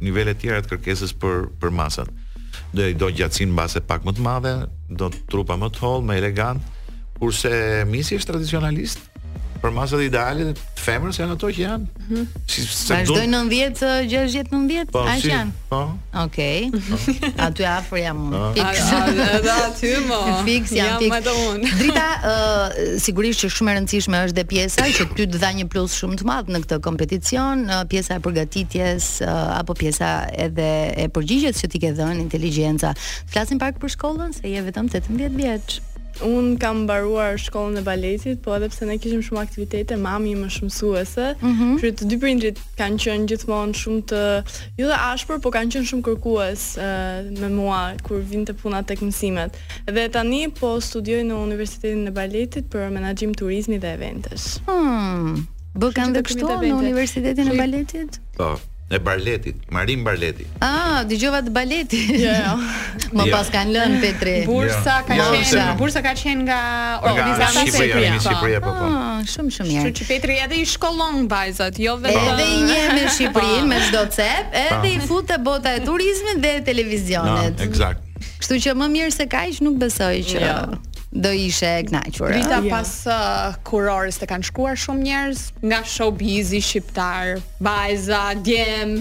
nivele tjera të kërkesës për për masat. Do, do gjatësinë mbase pak më të madhe, do trupa më të hollë, më elegant, kurse misi është tradicionalist për masat ideale të femrës janë ato që janë. Mm -hmm. Si, si vazhdojnë 90 60 90, po, aq janë? Po. Okej. Okay. Po. Aty afër jam unë. Po. Fiks. Edhe aty mo. Fiks jam, jam fiks. Drita, uh, sigurisht që shumë e rëndësishme është dhe pjesa që ty të dha një plus shumë të madh në këtë kompeticion, pjesa e përgatitjes apo pjesa edhe e përgjigjes që ti ke dhënë inteligjenca. Flasim pak për shkollën se je vetëm 18 vjeç. Unë kam mbaruar shkollën e baletit, po edhe pse ne kishim shumë aktivitete, mami më është mësuese. Mm -hmm. Që të dy prindërit kanë qenë gjithmonë shumë të jo të ashpër, po kanë qenë shumë kërkues uh, me mua kur vinte puna tek mësimet. Dhe tani po studioj në Universitetin e Barletit për menaxhim turizmi dhe eventesh. Hmm. Bëkan dhe kështu në Universitetin e Baletit? Po. E Barletit, Marin Barleti. Ah, dëgjova të Baleti. Jo, jo. Më jo. pas kanë lënë Petri. Bursa jo. ka jo, qenë, bursa ka qenë nga organizata Miss Shqipërisë. Nga Shqipëria po. po. Ah, shumë shumë mirë. Që Petri edhe i shkollon vajzat, jo vetëm. Edhe i njeh me Shqipërinë, me çdo cep, edhe i fut te bota e turizmit dhe e televizionit. Ekzakt. Kështu që më mirë se kaq nuk besoj që jo. do ishe e kënaqur. Drita jo. pas uh, kurorës të kanë shkruar shumë njerëz nga showbizi shqiptar, vajza, djem.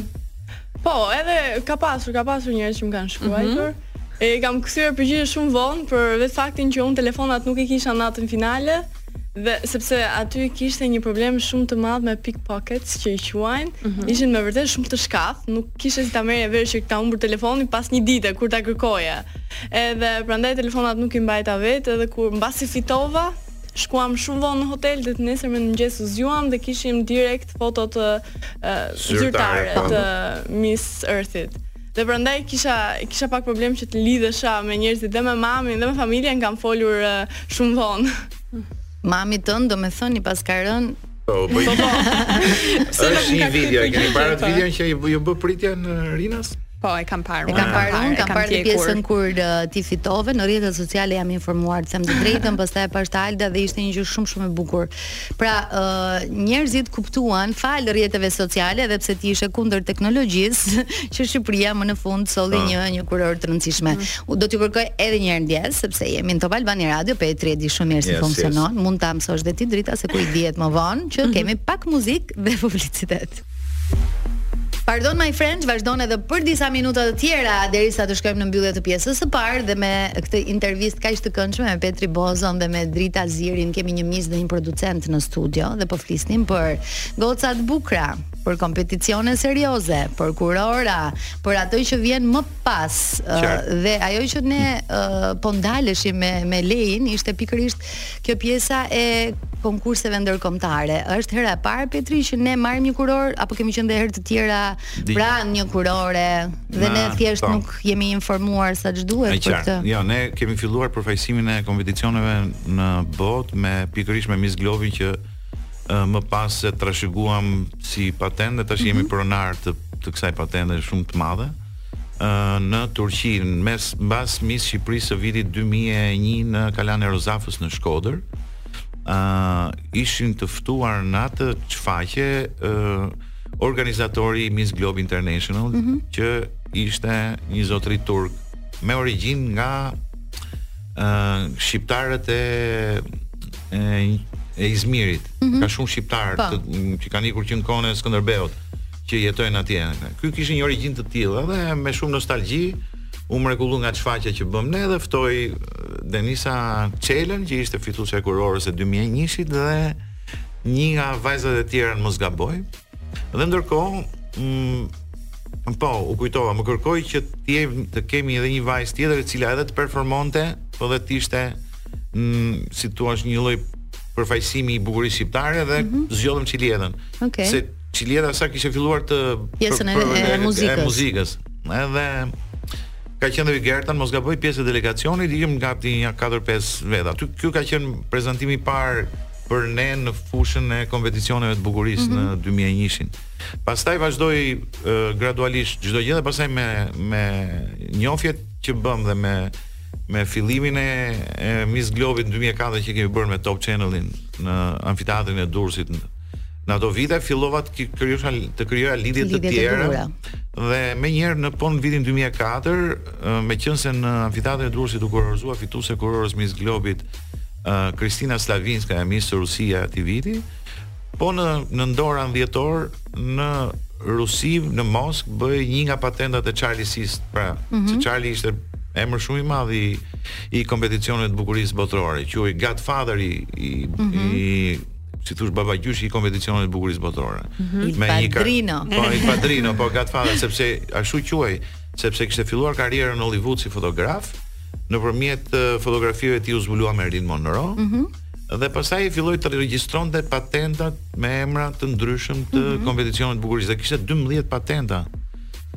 Po, edhe ka pasur, ka pasur njerëz që më kanë shkruar. Mm -hmm. E kam kthyer përgjigje shumë vonë për vetë faktin që unë telefonat nuk i kisha natën finale. Dhe sepse aty kishte një problem shumë të madh me pickpockets që i quajnë, mm -hmm. ishin me vërtet shumë të shkathët, nuk kishe si ta merrje vesh që të ka humbur telefoni pas një dite kur ta kërkoje. Edhe prandaj telefonat nuk i mbajta me vete, edhe kur mbasi fitova, shkuam shumë vonë në hotel dhe të nesërmen në mëngjes u zgjuam dhe kishim direkt fotot uh, zyrtare po. të Miss Earthit. Dhe prandaj kisha kisha pak problem që të lidhesha me njerëzit dhe me mamin dhe me familjen kam folur shumë vonë. Mamit tënd do me thënë i paska rënë Po, po, po. Është një video, e keni parë atë videon që iu bë pritja në Rinas? Po, e kam parë. E kam parë, unë kam parë pjesën kur uh, ti fitove në rrjetet sociale jam informuar të them të drejtën, pastaj e pashë Alda dhe ishte një gjë shumë shumë e bukur. Pra, ë njerëzit kuptuan falë rrjeteve sociale edhe pse ti ishe kundër teknologjisë, që Shqipëria më në fund solli po. një një kurorë të rëndësishme. Mm. Do t'ju kërkoj edhe një herë ndjesë, sepse jemi në Top Albania Radio, Petri e di shumë mirë si yes, funksionon. Yes. Mund ta mësosh dhe ti Drita se ku i dihet më vonë që mm -hmm. kemi pak muzikë dhe publicitet. Pardon my friends, vazhdon edhe për disa minuta të tjera derisa të shkojmë në mbyllje të pjesës së parë dhe me këtë intervistë kaq të këndshme me Petri Bozon dhe me Drita Zirin kemi një mis dhe një producent në studio dhe po flisnim për gocat bukra, për kompeticione serioze, për kurora, për ato që vjen më pas. Dhe ajo që ne uh, po ndaleshim me me Lein ishte pikërisht Kjo pjesa e konkurseve ndërkombëtare. Është hera e parë Petri që ne marrim një kurorë apo kemi qenë dhe herë të tjera pranë një kurore dhe ne thjesht nuk jemi informuar sa ç'duhet për këtë. Jo, ne kemi filluar përfaqësimin e kompeticioneve në botë me pikërisht me Miss Globin që më pas e trashëguam si patentë, tash jemi mhm. pronarë të të kësaj patente shumë të madhe. në Turqi, mbas Miss Shqipërisë së vitit dy mijë e një në Kalanë e Rozafës në Shkodër, ë ishin të ftuar në atë çfaqje ë organizatori i Miss Globe International mm -hmm. që ishte një zotëri turk me origjinë nga ë shqiptarët e e, e Izmirit. Mm -hmm. Ka shumë shqiptarë po. që kanë ikur që në kohën e Skënderbeut. që jetojnë atje. Ky kishte një origjinë të tillë dhe me shumë nostalgji u mrekullu nga çfaqja që bëmë ne dhe ftoi Denisa Çelën që ishte fituesja e kurorës së 2001-shit dhe një nga vajzat e tjera në mos gaboj. Dhe ndërkohë, mm, po, u kujtova, më kërkoi që të të kemi edhe një vajzë tjetër e cila edhe të performonte, po dhe të ishte mm, si thua një lloj përfaqësimi i bukurisë shqiptare dhe mm -hmm. zgjodhëm Çiljetën. Okay. Se Çiljeta sa kishte filluar të pjesën e, e, e muzikës. E muzikës. Edhe ka qenë dhe Gerta, në mos gaboj pjesë e delegacionit, ikëm nga këtu një 4-5 veta. Aty kjo ka qenë prezantimi i parë për ne në fushën e kompeticioneve të bukurisë mm -hmm. në 2001-shin. Mhm. Pastaj vazhdoi uh, gradualisht çdo gjë dhe pastaj me me njofjet që bëmë dhe me me fillimin e, e Miss Globit në 2004 që kemi bërë me Top Channelin në amfiteatrin e Durrësit Në ato vite fillova të krijoja të krijoja lidhje të tjera dhe menjëherë në po në vitin 2004, meqense në amfiteatrin e Durrësit u kurorëzua fituese e kurorës Miss Globit, Kristina uh, Slavinska, Miss Rusia e atij viti, po në në nëntor a dhjetor në Rusi në Moskë bëhej një nga patentat e Charlie See-t, pra, mm -hmm. se Charlie ishte emër shumë i madh i i kompeticioneve të bukurisë botërore, quhej Godfather i i, mm -hmm. i si thosh babagjyshi i kompeticioneve të bukurisë botërore. Mm -hmm. Si një padrino. Po il padrino, po Godfather sepse ashtu quhej, sepse kishte filluar karrierën në Hollywood si fotograf nëpërmjet fotografive të tij u zbulua Marilyn Monroe. Mm -hmm. Dhe pastaj i filloi të regjistronte patentat me emra të ndryshëm të mm -hmm. kompeticioneve të bukurisë dhe kishte 12 patenta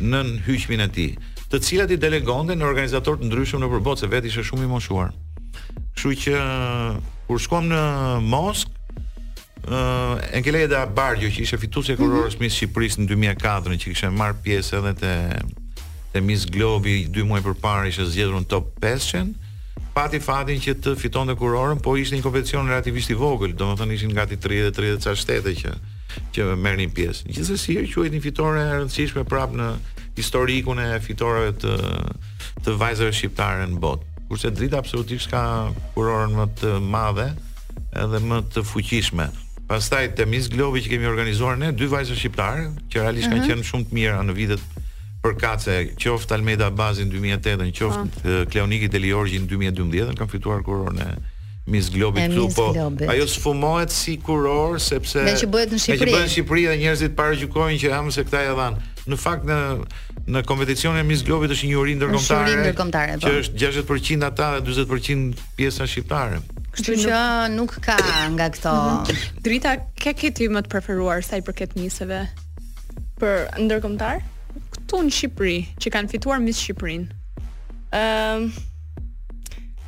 nën hyqmin e tij, të cilat i delegonte në organizatorë të ndryshëm nëpër botë, se vetë ishte shumë i moshuar. Kështu që kur shkuam në Moskë, ë uh, Enkeleda Bargjo që ishte fituesja e kurorës mm -hmm. Miss Shqipërisë në 2004 që kishte marrë pjesë edhe te te Miss Globi 2 muaj përpara ishte zgjedhur në top 5-shin pati fatin që të fitonte kurorën, po ishte një kompeticion relativisht i vogël, domethënë ishin gati 30 30 e ca shtete që që merrnin pjesë. Gjithsesi, quhet një fitore e rëndësishme prapë në historikun e fitoreve të të vajzave shqiptare në botë. Kurse Drita absolutisht ka kurorën më të madhe edhe më të fuqishme. Pastaj te Miss Globe që kemi organizuar ne dy vajza shqiptare, që realisht mm -hmm. kanë mhm. qenë shumë të mira në vitet përkatëse, qoftë Almeda Abazi në 2008-ën, qoftë po. Kleoniki Delijorgji në 2012-ën kanë fituar kurorën e Miss Globe këtu, po ajo sfumohet si kurorë sepse Meqë bëhet në Shqipëri. Meqë bëhet në Shqipëri dhe njerëzit paragjykojnë që ha se këta ja dhanë. Në fakt në në kompeticionin e Miss Globit është një juri ndërkombëtare. Është juri ndërkombëtare. Po. Që është 60% ata dhe 40% pjesa shqiptare. Kështu që nuk ka nga këto. Mhm. Drita, ke ke ti një të preferuar sa i përket miseve po ndërkombëtare? Këtu në Shqipëri, që kanë fituar Miss Shqipërinë. Ëm ehm, um,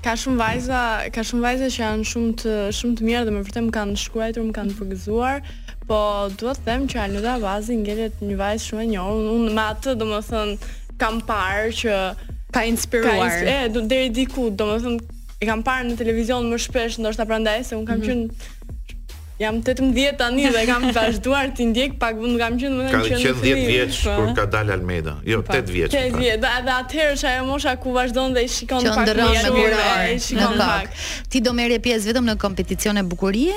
Ka shumë vajza, ka shumë vajza që janë shumë të shumë të mira dhe më vërtet më kanë shkruar, më kanë përgëzuar. Po duhet të them që Almeda Abazi ngelet një vajzë shumë e njohur. Unë me atë, domethënë, kam parë Të ka inspiruar. Ka inspiruar, e, deri diku, domethënë, e kam parë në televizion më shpesh, ndoshta prandaj se unë kam mm -hmm. qenë jam 18 tani dhe kam vazhduar të ndjek pak vend kam qenë më kanë qenë 10 vjeç po. kur ka dalë Almeda jo 8 po. vjeç 8 vjeç dhe edhe atëherë është ajo mosha ku vazhdon dhe i shikon pak më shumë e shikon pak ti do merrje pjesë vetëm në kompeticione bukurie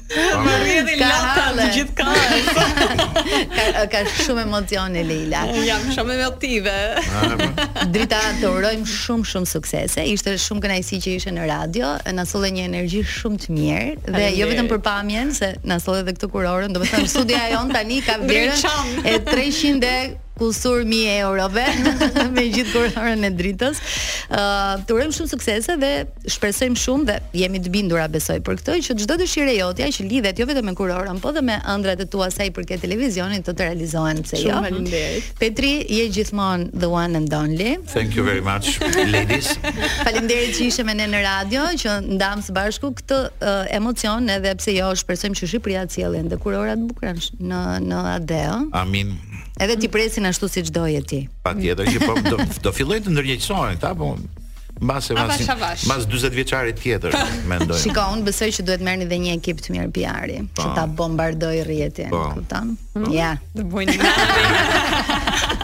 Më rrjedhin lotët gjithë kohën. ka ka shumë emocione Leila. Jam shumë emotive. Drita, të urojmë shumë shumë suksese. Ishte shumë kënaqësi që ishe në radio, na solle një energji shumë të mirë dhe jo vetëm për pamjen se na solle edhe këtë kurorën, domethënë studioja jonë tani ka vlerën e 300 kusur mijë eurove me gjithë kurorën e Dritës. Ë uh, të urojmë shumë suksese dhe shpresojmë shumë dhe jemi të bindura besoj për këtë që çdo dëshirë jotja që lidhet jo vetëm me kurorën, po dhe me ëndrrat e tua sa i përket televizionit të të realizohen pse jo. Faleminderit. Petri, je gjithmonë the one and only. Thank you very much ladies. Faleminderit që ishe me ne në radio që ndamë së bashku këtë uh, emocion edhe pse jo shpresojmë që Shqipëria të sjellë ende kurora të bukura në në Adeo. Amin. Edhe t'i presin ashtu siç doje ti. Patjetër që po do, do fillojnë të ndërgjegjësohen këta, po mbase avash, mbase avash. mbas 40 vjeçarit tjetër mendoj. Shiko, unë besoj që duhet merrni dhe një ekip të mirë PR-i, që ta bombardojë rrjetin, Po. kupton? Ja. Të bëjnë një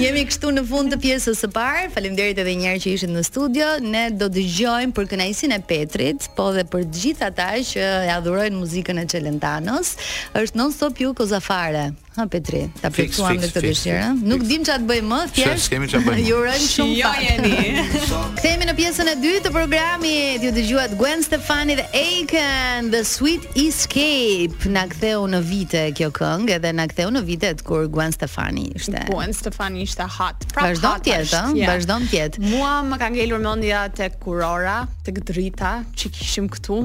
Jemi kështu në fund të pjesës së parë. Faleminderit edhe një herë që ishit në studio. Ne do dëgjojmë për kënaqësinë e Petrit, po dhe për të gjithë ata që e adhurojnë muzikën e Celentanos. Është non stop Una cosa fare. Ha Petri, ta plotësuam me këtë dëshirë. Nuk dimë çfarë të bëjmë më, thjesht. Çfarë kemi çfarë bëjmë? Ju urojmë shumë fat. Kthehemi në pjesën e dytë të programit. Ju dëgjuat Gwen Stefani dhe Akon The Sweet Escape. Na ktheu në vite kjo këngë edhe na ktheu në vitet kur Gwen Stefani ishte. Gwen Stefani ishte hot. Pra vazhdon të jetë, ëh, vazhdon të jetë. Mua më ka ngelur mendja tek kurora, tek Drita që kishim këtu.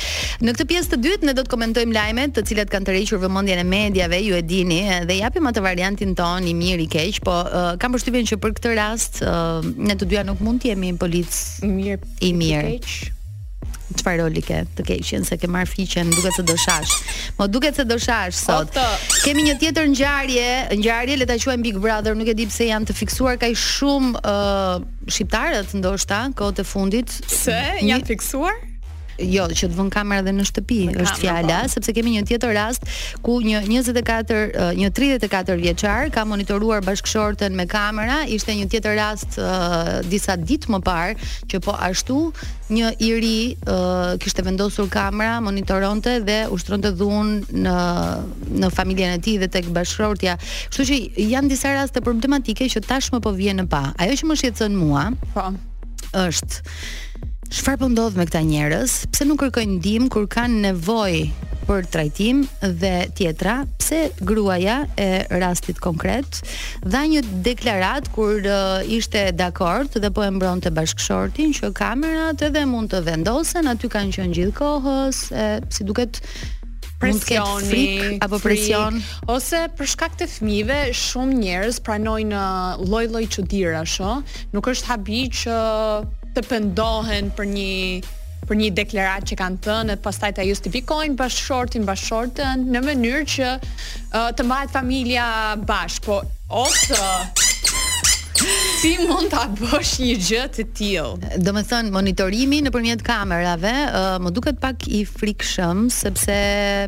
Në këtë pjesë të dytë ne do të komentojmë lajmet të cilat kanë tërhequr vëmendjen e mediave, ju e dini, dhe japim atë variantin tonë i mirë i keq, po uh, kam përshtypjen që për këtë rast uh, ne të dyja nuk mund të jemi polic i mirë. I mirë. Çfarë roli ke të keqen se ke marrë fiqen, duket se do shash. Po duket se do shash sot. Kemi një tjetër ngjarje, ngjarje le ta quajmë Big Brother, nuk e di pse janë të fiksuar kaq shumë uh, shqiptarët ndoshta kohët e fundit. Se janë fiksuar? Jo, që të vënë kamera dhe në shtëpi, në është fjala, po. sepse kemi një tjetër rast ku një 24, një 34 vjeçar ka monitoruar bashkëshorten me kamera, ishte një tjetër rast uh, disa ditë më parë që po ashtu një i ri uh, kishte vendosur kamera, monitoronte dhe ushtronte dhunë në në familjen e tij dhe tek bashkëshortja. Kështu që janë disa raste problematike që tashmë po vijnë në pah. Ajo që më shqetëson mua, po, është Çfarë po ndodh me këta njerëz? Pse nuk kërkojnë ndihmë kur kanë nevojë për trajtim dhe tjetra, pse gruaja e rastit konkret dha një deklaratë ku uh, ishte dakord dhe po e mbronte bashkëshortin që kamerat edhe mund të vendosen, aty kanë qenë gjithë kohës, e, si duket presioni, frikë, apo presion frikë, ose për shkak të fëmijëve shumë njerëz pranojnë uh, lloj-lloj çudirash, ëh, Nuk është habi që të pendohen për një për një deklaratë që kanë thënë dhe pastaj ta justifikojnë bashkëshortin, bashkëshorten në mënyrë që uh, të mbahet familja bashkë, po ose si mund ta bësh një gjë të tillë. Domethën monitorimi nëpërmjet kamerave, uh, më duket pak i frikshëm sepse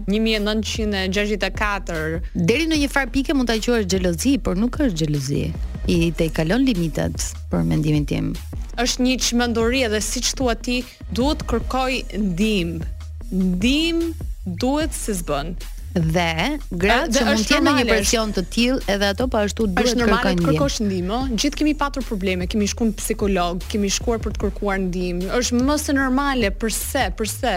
1964 tërë. Deri në një farë pike mund ta quash xhelozi, por nuk është xhelozi. I tejkalon limitet për mendimin tim. Është një çmenduri edhe siç thua ti, duhet të kërkojë ndihmë. Ndihmë duhet se s'bën. Dhe gratë që mund të jenë në një presion të tillë, edhe ato po ashtu duhet të kërkojnë ndihmë. Është normale të kërkosh ndihmë. Gjithë kemi patur probleme, kemi shkuar në psikolog, kemi shkuar për të kërkuar ndihmë. Është më se normale, përse? Përse?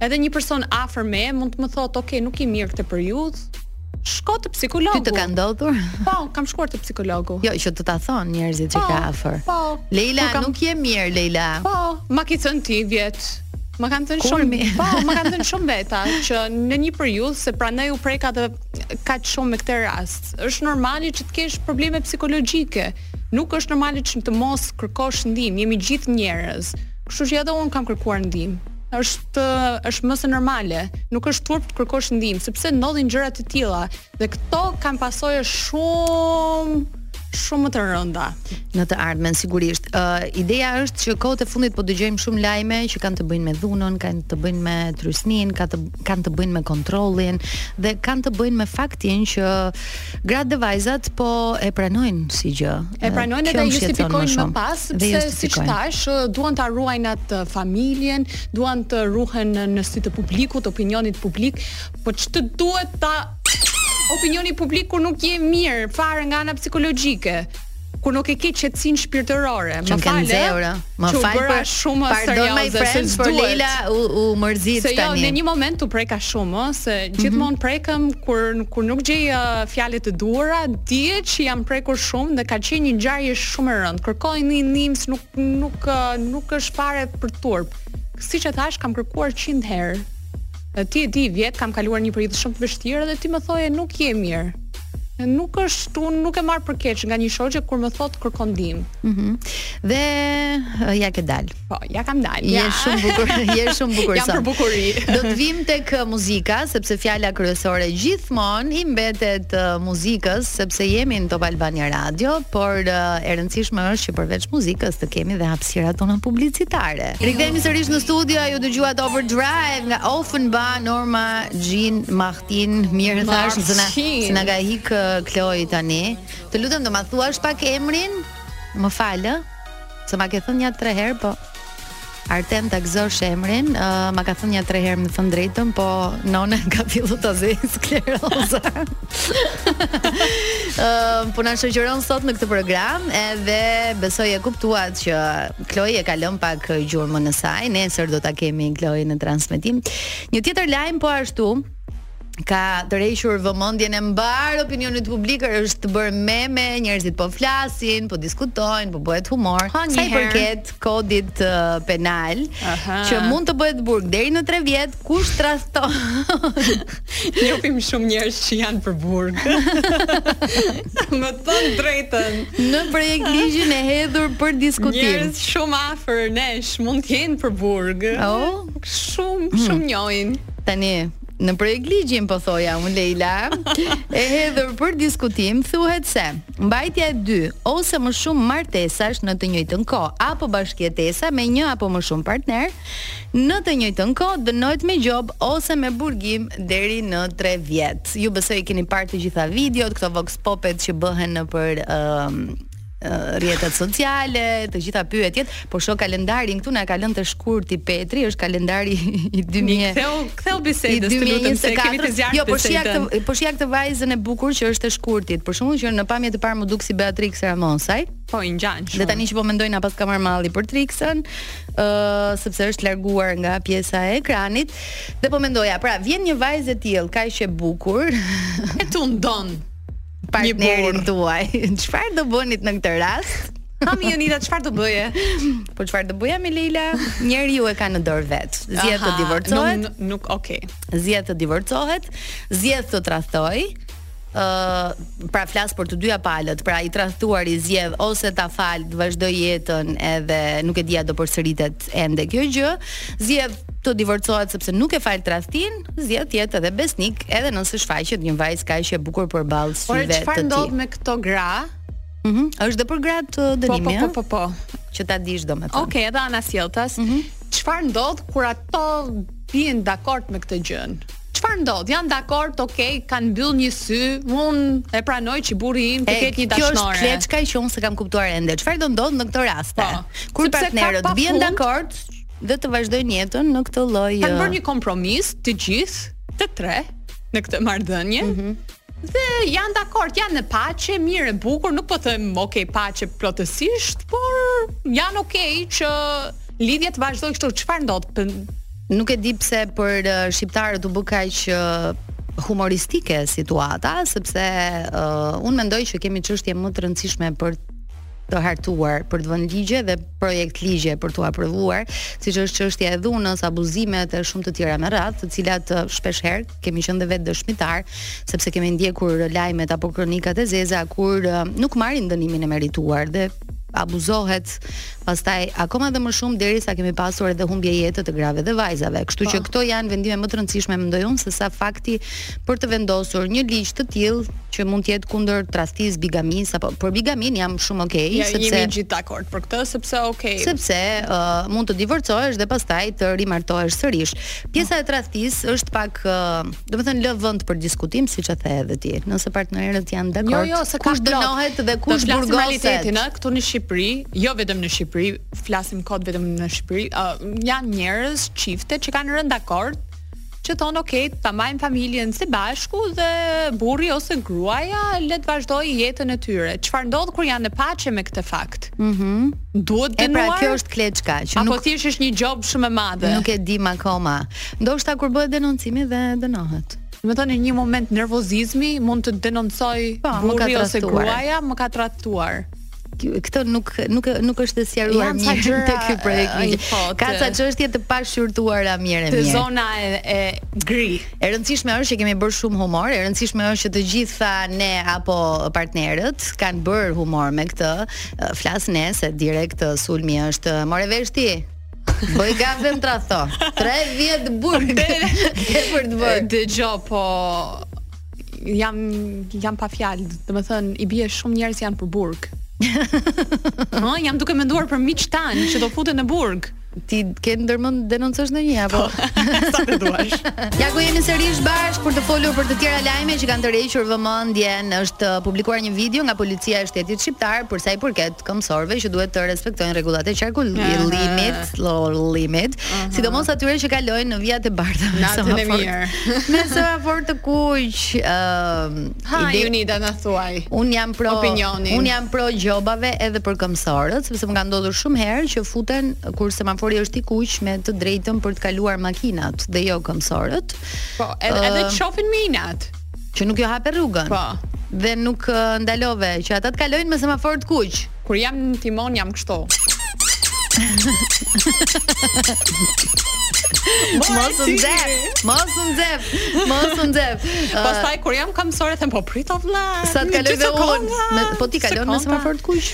Edhe një person afër meje mund të më thotë, "Ok, nuk je mirë këtë periudhë." Shko te psikologu. Ty të ka ndodhur? Po, kam shkuar te psikologu. Jo, që të ta thonë njerëzit që po, ke afër. Po. Leila, kam... nuk je mirë, Leila. Po, ma ke thënë ti vjet. Ma kanë thënë shumë, mi? po, ma kanë thënë shumë veta që në një periudhë se prandaj u preka dhe kaq shumë me këtë rast. Është normale që të kesh probleme psikologjike. Nuk është normale që të mos kërkosh ndihmë. Jemi gjithë njerëz. Kështu që edhe unë kam kërkuar ndihmë. Është është më se normale. Nuk është turp të kërkosh ndihmë, sepse ndodhin gjëra të tilla dhe këto kanë pasoja shumë shumë më të rënda në të ardhmen sigurisht. Ë uh, ideja është që kohët e fundit po dëgjojmë shumë lajme që kanë të bëjnë me dhunën, kanë të bëjnë me trysninë, kanë të kanë të bëjnë me kontrollin dhe kanë të bëjnë me faktin që Gratë dhe vajzat po e pranojnë si gjë. E pranojnë dhe justifikojnë më, më pas, sepse siç thashë, duan ta ruajnë atë familjen, duan të ruhen në sy të publikut, opinionit publik, po ç'të duhet ty opinioni publik kur nuk je mirë fare nga ana psikologjike. kur nuk e ke qetësinë shpirtërore. Më fal. Më fal për shumë pardon my friends, por Leila u, u mërzit tani. Se jo, në një moment u preka shumë, ëh, se mhm. gjithmonë prekem kur kur nuk gjej uh, fjalë të duhura, dihet që jam prekur shumë dhe ka qenë një ngjarje shumë e rëndë. Kërkoj ndihmë s', nuk Nuk nuk është fare për turp. Siç e thashë, kam kërkuar 100 herë. Ti e di, vjet kam kaluar një periudhë shumë të vështirë dhe ti më thoje nuk je mirë nuk është unë nuk e marr për keq nga një shoqe kur më thotë kërko ndihmë. Mhm. Mm dhe uh, ia ke dalë. Po, ia kam dalë. Je ja. shumë bukur, je shumë bukur. Jam për bukuri. Do të vijmë tek uh, muzika sepse fjala kryesore gjithmonë i mbetet uh, muzikës sepse jemi në Top Albania Radio, por uh, rëndësishme është që përveç muzikës të kemi dhe hapësirat tona publicitare. Rikthehemi sërish në studio, ju dëgjuat Overdrive nga Ofenbach, Norma Jean Martin. Mirë thashë, s'na s'na ka ik Kloi tani. Të lutem do ma thuash pak emrin? Më fal ë. Se ma ke thënë nja tre herë, po. Artem ta gëzosh emrin, uh, ma ka thënë nja tre herë me thënë drejtën, po nona ka filluar ta zë skleroza. uh, po na shoqëron sot në këtë program, edhe besoj e kuptuat që Kloj e ka lënë pak gjurmën e saj, nesër do ta kemi Kloj në transmetim. Një tjetër lajm po ashtu, ka tërhequr vëmendjen e mbarë opinionit publik është bërë meme, njerëzit po flasin, po diskutojnë, po bëhet humor. Ha, Sa i përket kodit uh, penal, Aha. që mund të bëhet burg deri në 3 vjet, kush tradhton? Njohim shumë njerëz që janë për burg. Me thënë drejtën. Në projektligjin e hedhur për diskutim. Njerëz shumë afër nesh mund të jenë për burg. Oh, shumë shumë hmm. njohim. Tani, në projektligjin po thoja unë Leila, e hedhur për diskutim thuhet se mbajtja e dy ose më shumë martesash në të njëjtën kohë apo bashkëjetesa me një apo më shumë partnerë në të njëjtën kohë dënohet me gjobë ose me burgim deri në 3 vjet. Ju besoj keni parë të gjitha videot, këto vox popet që bëhen nëpër ë rrjetet sociale, të gjitha pyetjet, po shoh kalendarin këtu na ka lënë te shkurti Petri, është kalendari i 2000. Ktheu, ktheu bisedën, të lutem se e kemi të zjarrtë. Jo, po shihja këtë, po shihja këtë vajzën e bukur që është e shkurtit. Për shkakun që në pamje të parë m'u duk si Beatrix Ramosaj. Po i ngjan shumë. Dhe tani që po mendoj na paska marrë malli për Trixën, ë uh, sepse është larguar nga pjesa e ekranit dhe po mendoja, pra vjen një vajzë e tillë, kaq e bukur, e tundon. partnerin tuaj. Çfarë do bënit në këtë rast? Po mi Jonida, çfarë do bëje? Po çfarë do bëja mi Leila? Njeriu e ka në dorë vetë. Zgjedh të divorcohet. Nuk, nuk, okay. Zgjedh të divorcohet. Zgjedh të tradhtojë. Uh, pra flas për të dyja palët, pra i tradhtuari zgjedh ose ta falë, të vazhdojë jetën edhe nuk e di a do përsëritet ende kjo gjë, zgjedh të divorcohet sepse nuk e fal tradhtinë, zgjedh të jetë edhe besnik, edhe nëse shfaqet një vajzë kaq e bukur përballë syve të tij. Por çfarë ndodh me këto gra? Mhm, mm është dhe për gratë uh, dënimi, po, po, po, po, po. Që ta dish domethënë. Okej, okay, edhe anasjelltas. Mhm. Mm çfarë ndodh kur ato bien dakord me këtë gjë? Çfarë ndodh? Janë dakord, ok, kanë mbyllur një sy. Unë e pranoj që burri im të ketë një dashnore. Kjo është kleçka që unë s'e kam kuptuar ende. Çfarë do ndodhë në këtë rast? Po. Kur partnerët bien dakord dhe të vazhdojnë jetën në këtë lloj. Kanë bërë një kompromis të gjithë, të tre në këtë marrëdhënie. Mm -hmm. Nëse janë dakord, janë në paqe, mirë e bukur, nuk po them ok paqe plotësisht, por janë ok që lidhja të vazhdojë kështu, çfarë ndodh? Për... Nuk e di pse për uh, shqiptarët u bë kaq uh, humoristike situata, sepse uh, unë mendoj që kemi çështje më të rëndësishme për të hartuar për të vënë ligje dhe projektligje për të aprovuar, siç është çështja e dhunës, abuzimet e shumë të tjera me radhë, të cilat uh, shpesh herë kemi qenë dhe vetë dëshmitarë, sepse kemi ndjekur lajmet apo kronikat e zeza kur uh, nuk marrin dënimin e merituar dhe abuzohet pastaj akoma dhe më shumë derisa kemi pasur edhe humbje jete të grave dhe vajzave. Kështu që po. këto janë vendime më të rëndësishme mendoj unë se sa fakti për të vendosur një ligj të tillë që mund të jetë kundër tradhtisë bigamisë apo për bigaminë jam shumë okay ja, sepse jemi të gjithë dakord për këtë sepse okay. Sepse uh, mund të divorcohesh dhe pastaj të rimartohesh sërish. Pjesa e tradhtisë është pak, domethënë lë vend për diskutim siç e the edhe ti. Nëse partnerët janë dakord, jo, jo, se kush dënohet dhe kush burgoset. Në realitetin, këtu në Shqipëri, jo vetëm në Shqipëri, flasim kot vetëm në Shqipëri, uh, janë njerëz çifte që kanë rënë dakord që thonë ok, ta mbajmë familjen së bashku dhe burri ose gruaja le të vazhdojë jetën e tyre. Çfarë ndodh kur janë në paqe me këtë fakt? Mhm. Mm Duhet dënuar. E pra kjo është kleçka që nuk apo thjesht është një gjobë shumë e madhe. Nuk e dimë akoma. Ndoshta kur bëhet denoncimi dhe dënohet. Domethënë në një moment nervozizmi mund të denoncoj po, burri ose gruaja më ka tradhtuar këtë nuk nuk nuk është e sqaruar një gjë te ky projekt. Ka ca çështje të pashqyrtuara mirë e mirë. Te zona e, e gri. E rëndësishme është që kemi bërë shumë humor, e rëndësishme është që të gjitha ne apo partnerët kanë bërë humor me këtë, Flas në sens direkt sulmi është more vesh ti. Bëj gafë dhe më tradhto. 3 vjet burg. Ke për të bërë. Dëgjo, po jam jam pa fjalë. Domethënë i bie shumë njerëz janë për burg. Ha, jam duke menduar për miq tanë që do futen në burg. Ti ke ndërmend të denoncosh ndonjë apo? Sa të duash. Ja ku jemi sërish bashkë për të folur për të tjera lajme që kanë tërhequr vëmendjen. Është publikuar një video nga policia e shtetit shqiptar për sa i përket këmbësorëve që duhet të respektojnë rregullat e qarkullimit, lollimit, sidomos atyre që kalojnë në vijat e bardha me semafor. Me semafor të kuq. Ëm Ha, Ide... Junida na thuaj. opinionin. Unë jam pro gjobave edhe për këmsorët, sepse më ka ndodhur shumë herë që futen kur semafori është i kuq me të drejtën për të kaluar makinat dhe jo këmsorët. Po, edhe edhe të shofin me inat. Që nuk ua hape rrugën. Po. Dhe nuk ndalove që ata të kalojnë me semafor të kuq. Kur jam në timon jam kështu. Mos u nxef, mos u nxef, mos u nxef. Pastaj kur jam këmbësore them po prit o vlla. Sa të kaloj dhe unë, po ti kalon në semafor të kuq.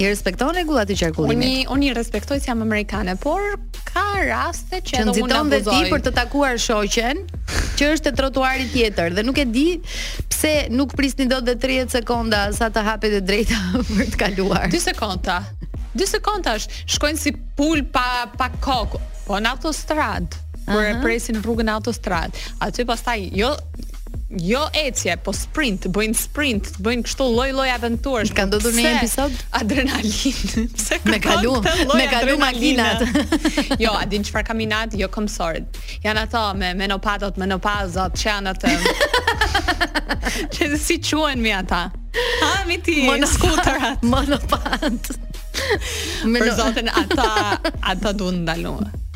I respekton rregullat e qarkullimit. Unë unë i respektoj si jam amerikane, por ka raste që, që edhe unë abuzoj. Që ti për të takuar shoqen, që është te trotuari tjetër dhe nuk e di pse nuk prisni dot dhe 30 sekonda sa të hapet e drejta për të kaluar. 2 sekonda. 2 sekonda është, shkojnë si pulë pa pa kokë, po në autostradë. Kur e presin rrugën në autostradë, aty pastaj jo Jo ecje, po sprint, bëjnë sprint, bëjnë kështu lloj lloj aventurash. Ka ndodhur një episod adrenalinë. Pse kërkon me kalu, me kalu makinat. jo, a din çfarë kam inat? Jo këmbësorët. Janë ato me monopatat, menopauzat, që janë ato. Që si quhen mi ata? Ha, mi ti, skuterat. Monopat. Për zotin, ata, ata duan ndaluar.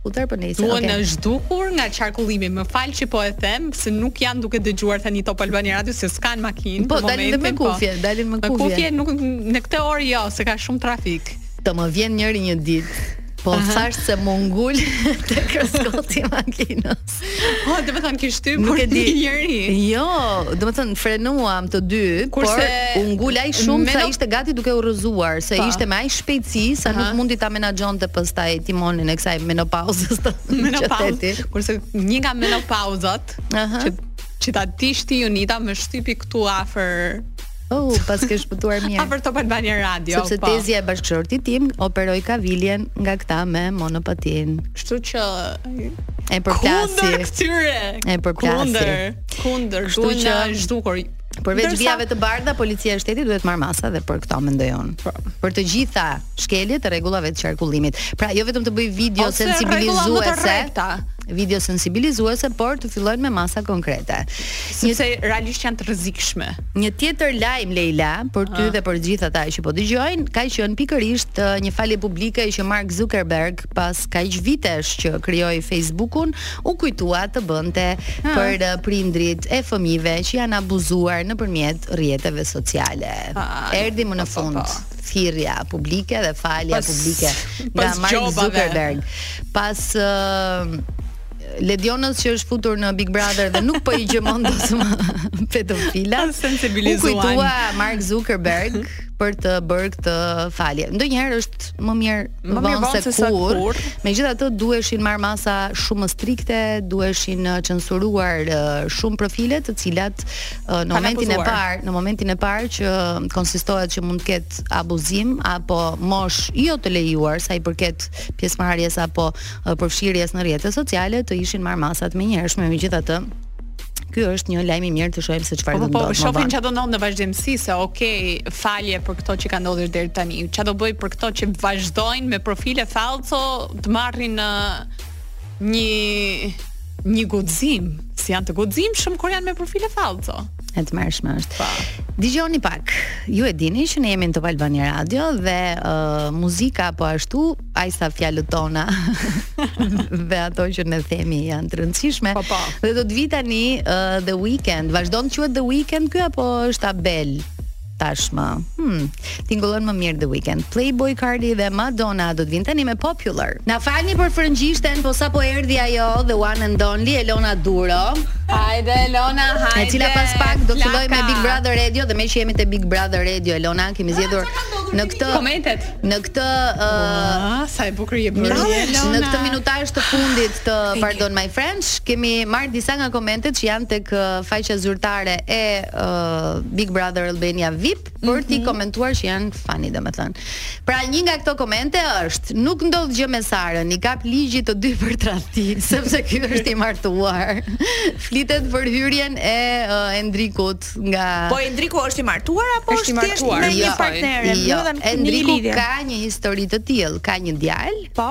Urdhër për nesër. Duan okay. zhdukur nga qarkullimi. Më fal që po e them se nuk janë duke dëgjuar tani Top Albania Radio se s'kan makinë. Po dalin dhe me po. kufje, po. dalin me kufje. Me kufje nuk në këtë orë jo, se ka shumë trafik. Të më vjen njëri një ditë. Po thash se m'u ngul te kruskoti i makinës. Po, domethënë ke shtyp nuk e di njëri. Jo, domethënë frenuam të dy, por u ngul ai shumë sa ishte gati duke u rrëzuar, se po. ishte me aq shpejtësi sa nuk mundi ta menaxhonte pastaj timonin e kësaj menopauzës. Menopauzë. Kurse një nga menopauzat, që që ta dish ti Unita më shtypi këtu afër Oh, paske shpëtuar mirë. Afër Top Albania Radio. Sepse po. tezja e bashkëshortit tim operoi kaviljen nga këta me monopatin. Kështu që e përplasi. Kundër këtyre. E përplasi. Kundër, kundër, kështu që duhen zhdukur. Përveç Ndërsa... vijave të bardha, policia e shtetit duhet marr masa dhe për këto mendoj unë. Po. Për të gjitha shkeljet e rregullave të qarkullimit. Pra, jo vetëm të bëjë video sensibilizuese, video sensibilizuese, por të fillojnë me masa konkrete. Sepse një... realisht janë të rrezikshme. Një tjetër lajm Leila për ty dhe për gjithë ata që po dëgjojnë, ka qenë pikërisht uh, një falje publike që Mark Zuckerberg pas kaq vitesh që krijoi Facebookun, u kujtua të bënte ha. për uh, prindërit e fëmijëve që janë abuzuar nëpërmjet rrjeteve sociale. Erdhi më në fund. thirrja publike dhe falja pas, publike nga Mark Zuckerberg. Pas uh, Ledionës që është futur në Big Brother dhe nuk po i gjurmon dot më pedofilat. U kujtua Mark Zuckerberg për të bërë këtë falje. Ndonjëherë është më mirë më mirë vonë se, se kurrë. kurrë. Megjithatë duheshin marrë masa shumë më strikte, duheshin uh, censuruar uh, shumë profile të cilat në momentin e parë, në momentin e parë që konstatohet që mund të ketë abuzim apo moshë jo të lejuar sa i përket pjesëmarrjes apo përfshirjes në rrjete sociale të ishin marrë masat e menjëhershme megjithatë Ky është një lajm i mirë të shohim se çfarë po, do po, ndodhë. Po, po shohim çfarë do ndodhë në vazhdimësi se ok, falje për këto që kanë ndodhur deri tani. Çfarë do bëjë për këto që vazhdojnë me profile fallco të marrin në një një guxim, si janë të guximshëm kur janë me profile fallco. E tmerrshme është. Pa. Po. Dëgjoni pak, ju e dini që ne jemi në Top Albania Radio dhe uh, muzika po ashtu, aq sa fjalët tona dhe ato që ne themi janë të rëndësishme. Pa, po, pa. Po. Dhe do të vijë tani uh, The Weeknd. Vazhdon të quhet The Weeknd ky apo është Abel? tashmë. Hmm, tingëllon më mirë The Weeknd. Playboi Carti dhe Madonna do të vinë tani me Popular. Na falni për frëngjishten, po sapo erdhi ajo The One and Only Elona Duro. Hajde Elona, hajde. E cila pas pak do të fillojë me Big Brother Radio dhe meqë jemi te Big Brother Radio Elona kemi zgjedhur në këtë komentet. Në këtë ë uh, sa e bukur je bërë Elona. Në këtë minutazh të fundit të Pardon My French, kemi marrë disa nga komentet që janë tek faqja zyrtare e uh, Big Brother Albania VIP për mm -hmm. t'i mhm. komentuar që janë funny domethënë. Pra një nga këto komente është, nuk ndodh gjë me Sarën, i kap ligji të dy për tradhti, sepse ky është i martuar. Flitet për hyrjen e uh, Endrikut nga Po Endriku është i martuar apo është, është thjesht me një jo, partnere? Jo, Endriku ka një histori të tillë, ka një djalë, po,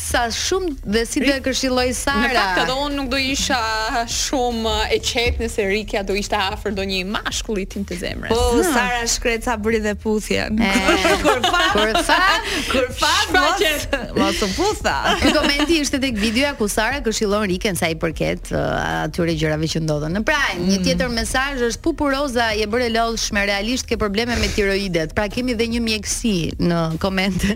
Sa shumë dhe si do e këshillojë Sara. Në fakt edhe unë nuk do isha shumë e qetë nëse Rikja do ishte afër ndonjë mashkulli tim të zemrës. Po hmm. Sara shkretë sa bëri dhe puthjen. Kur fa, kur fa, kur fa, mos u putha. Ky komenti ishte tek videoja ku Sara këshillon Riken sa i përket uh, atyre gjërave që ndodhën. Në prime, një hmm. tjetër mesazh është pupuroza je bërë e lodhshme realisht ke probleme me tiroidet. Pra kemi dhe një mjekësi në komente.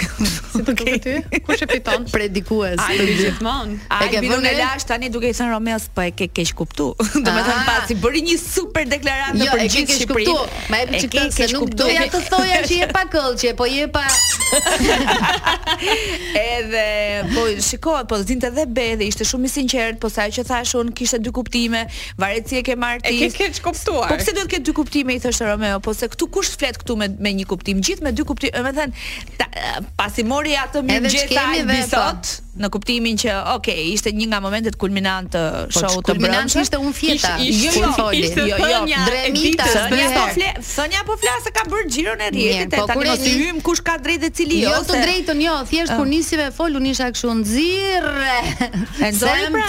Si të duket ty? Kush e fiton? Predikues. Ai të gjithmonë. E ke vënë re pashë tani duke i thënë Romeos po e ke keq kuptu. Domethënë ah. pasi bëri një super deklaratë jo, për gjithë Shqipërinë. Jo, e ke keq kuptu. Ma jep çikën se nuk doja të thoja që je pa këllçe, po je pa Edhe po shikoj, po zinte dhe be dhe ishte shumë i sinqert, po sa që thashë unë kishte dy kuptime. Varet si e ke marrë ti. E ke keq kuptuar. Po pse duhet të ketë dy kuptime i thoshte Romeo, po se këtu kush flet këtu me me një kuptim, gjithë me dy kuptime, domethënë pasi mori atë më gjet ai dhe sot në kuptimin që ok, ishte një nga momentet kulminante të po, show të mbrëmshëm. Po ishte unë fjeta. Jo, jo, po ishte jo, jo, jo. Dremita, s'po e nja po flet, Sonja po flas se ka bërë xhiron e rrjetit, po tani mos i hyjmë kush ka të drejtë dhe cili jo. Jo të drejtën, jo, thjesht ah. kur nisi me fol, unë isha kështu nxirr. E nxori pra.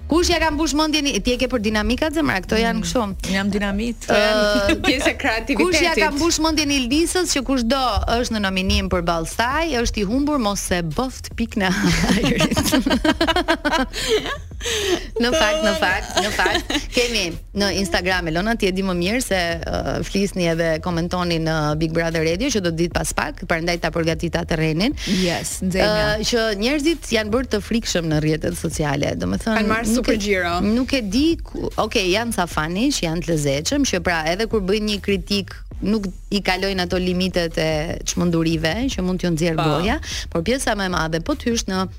Kush ia ka mbush mendjen i- ti e ke për dinamikat zemra, këto janë kështu. Unë jam dinamit. Ë, Janë pjesë e kreativitetit. Kush ia ka mbush mendjen Ildisës që kushdo është në nominim përballë saj, është i humbur mos e bëftë pika në hajrit. në fakt, në fakt, në fakt kemi në Instagram Elona ti e di më mirë se uh, flisni edhe komentoni në Big Brother Radio që do të vijë pas pak, prandaj ta përgatita terrenin. Yes, nxemja. Uh, që njerëzit janë bërë të frikshëm në rrjetet sociale. Domethënë kanë marrë super xhiro. Nuk e di, ku, ok, janë ca fansa që janë të lezetshëm, që pra edhe kur bëjnë një kritikë nuk i kalojnë ato limitet e çmendurive që mund t'ju nxjerrë goja, por pjesa më e madhe po të hysh në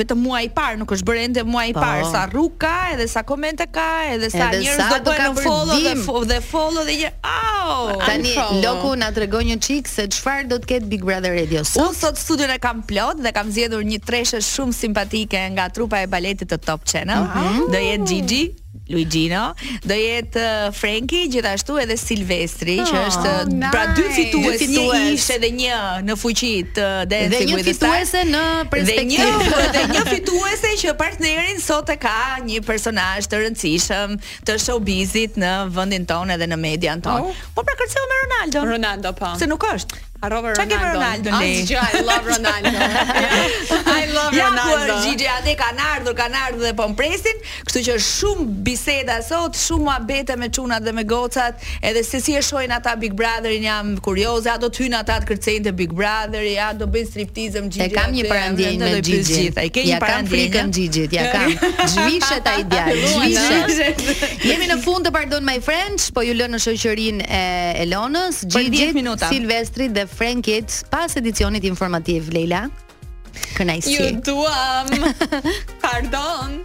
vetëm muaji i parë, nuk është bërë ende muaji i po. parë, sa rrugë ka, edhe sa komente ka, edhe sa njerëz do bëjnë unfollow dhe fo, dhe follow dhe unfollow. Oh, tani Loku na tregon një çik se çfarë do të ketë Big Brother Radio sot. Unë sot studion e kam plot dhe kam zgjedhur një treshe shumë simpatike nga trupa e baletit të Top Channel. Mm -hmm. Do jetë Gigi. Luigino, do jetë uh, Frenki, gjithashtu edhe Silvestri, oh, që është oh, nice. pra dy fitues, dy fitues. një ish edhe një në fuqi të Dancing Dhe një fituese në perspektivë. Dhe një, dhe një fituese që partnerin sot e ka një personazh të rëndësishëm të showbizit në vendin tonë edhe në median tonë. Oh. Po pra kërceu me Ronaldo. Ronaldo po. Se nuk është. Harrove Ronaldon. Çka ke me Ronaldon? Asgjë, I love Ronaldo. I love Ronaldo. Ja ku është Gigi ata kanë ardhur, kanë ardhur dhe po më presin, kështu që shumë biseda sot, shumë muhabete me çunat dhe me gocat, edhe se si e shohin ata Big Brotherin jam kurioze, a do të hyjnë ata të kërcejnë te Big Brotheri, a do bëjnë striptizëm Gigi. E kam një parandjenjë me Gigi. A e ke një parandjenjë me Gigi, e kam. Zhvishet ai djalë, zhvishet. Jemi në fund të Pardon My French, po ju lëmë në shoqërinë e Elonës. Gigit, Silvestrit dhe Frenkit pas edicionit informativ Leila. Kënaqësi. Ju duam. Pardon.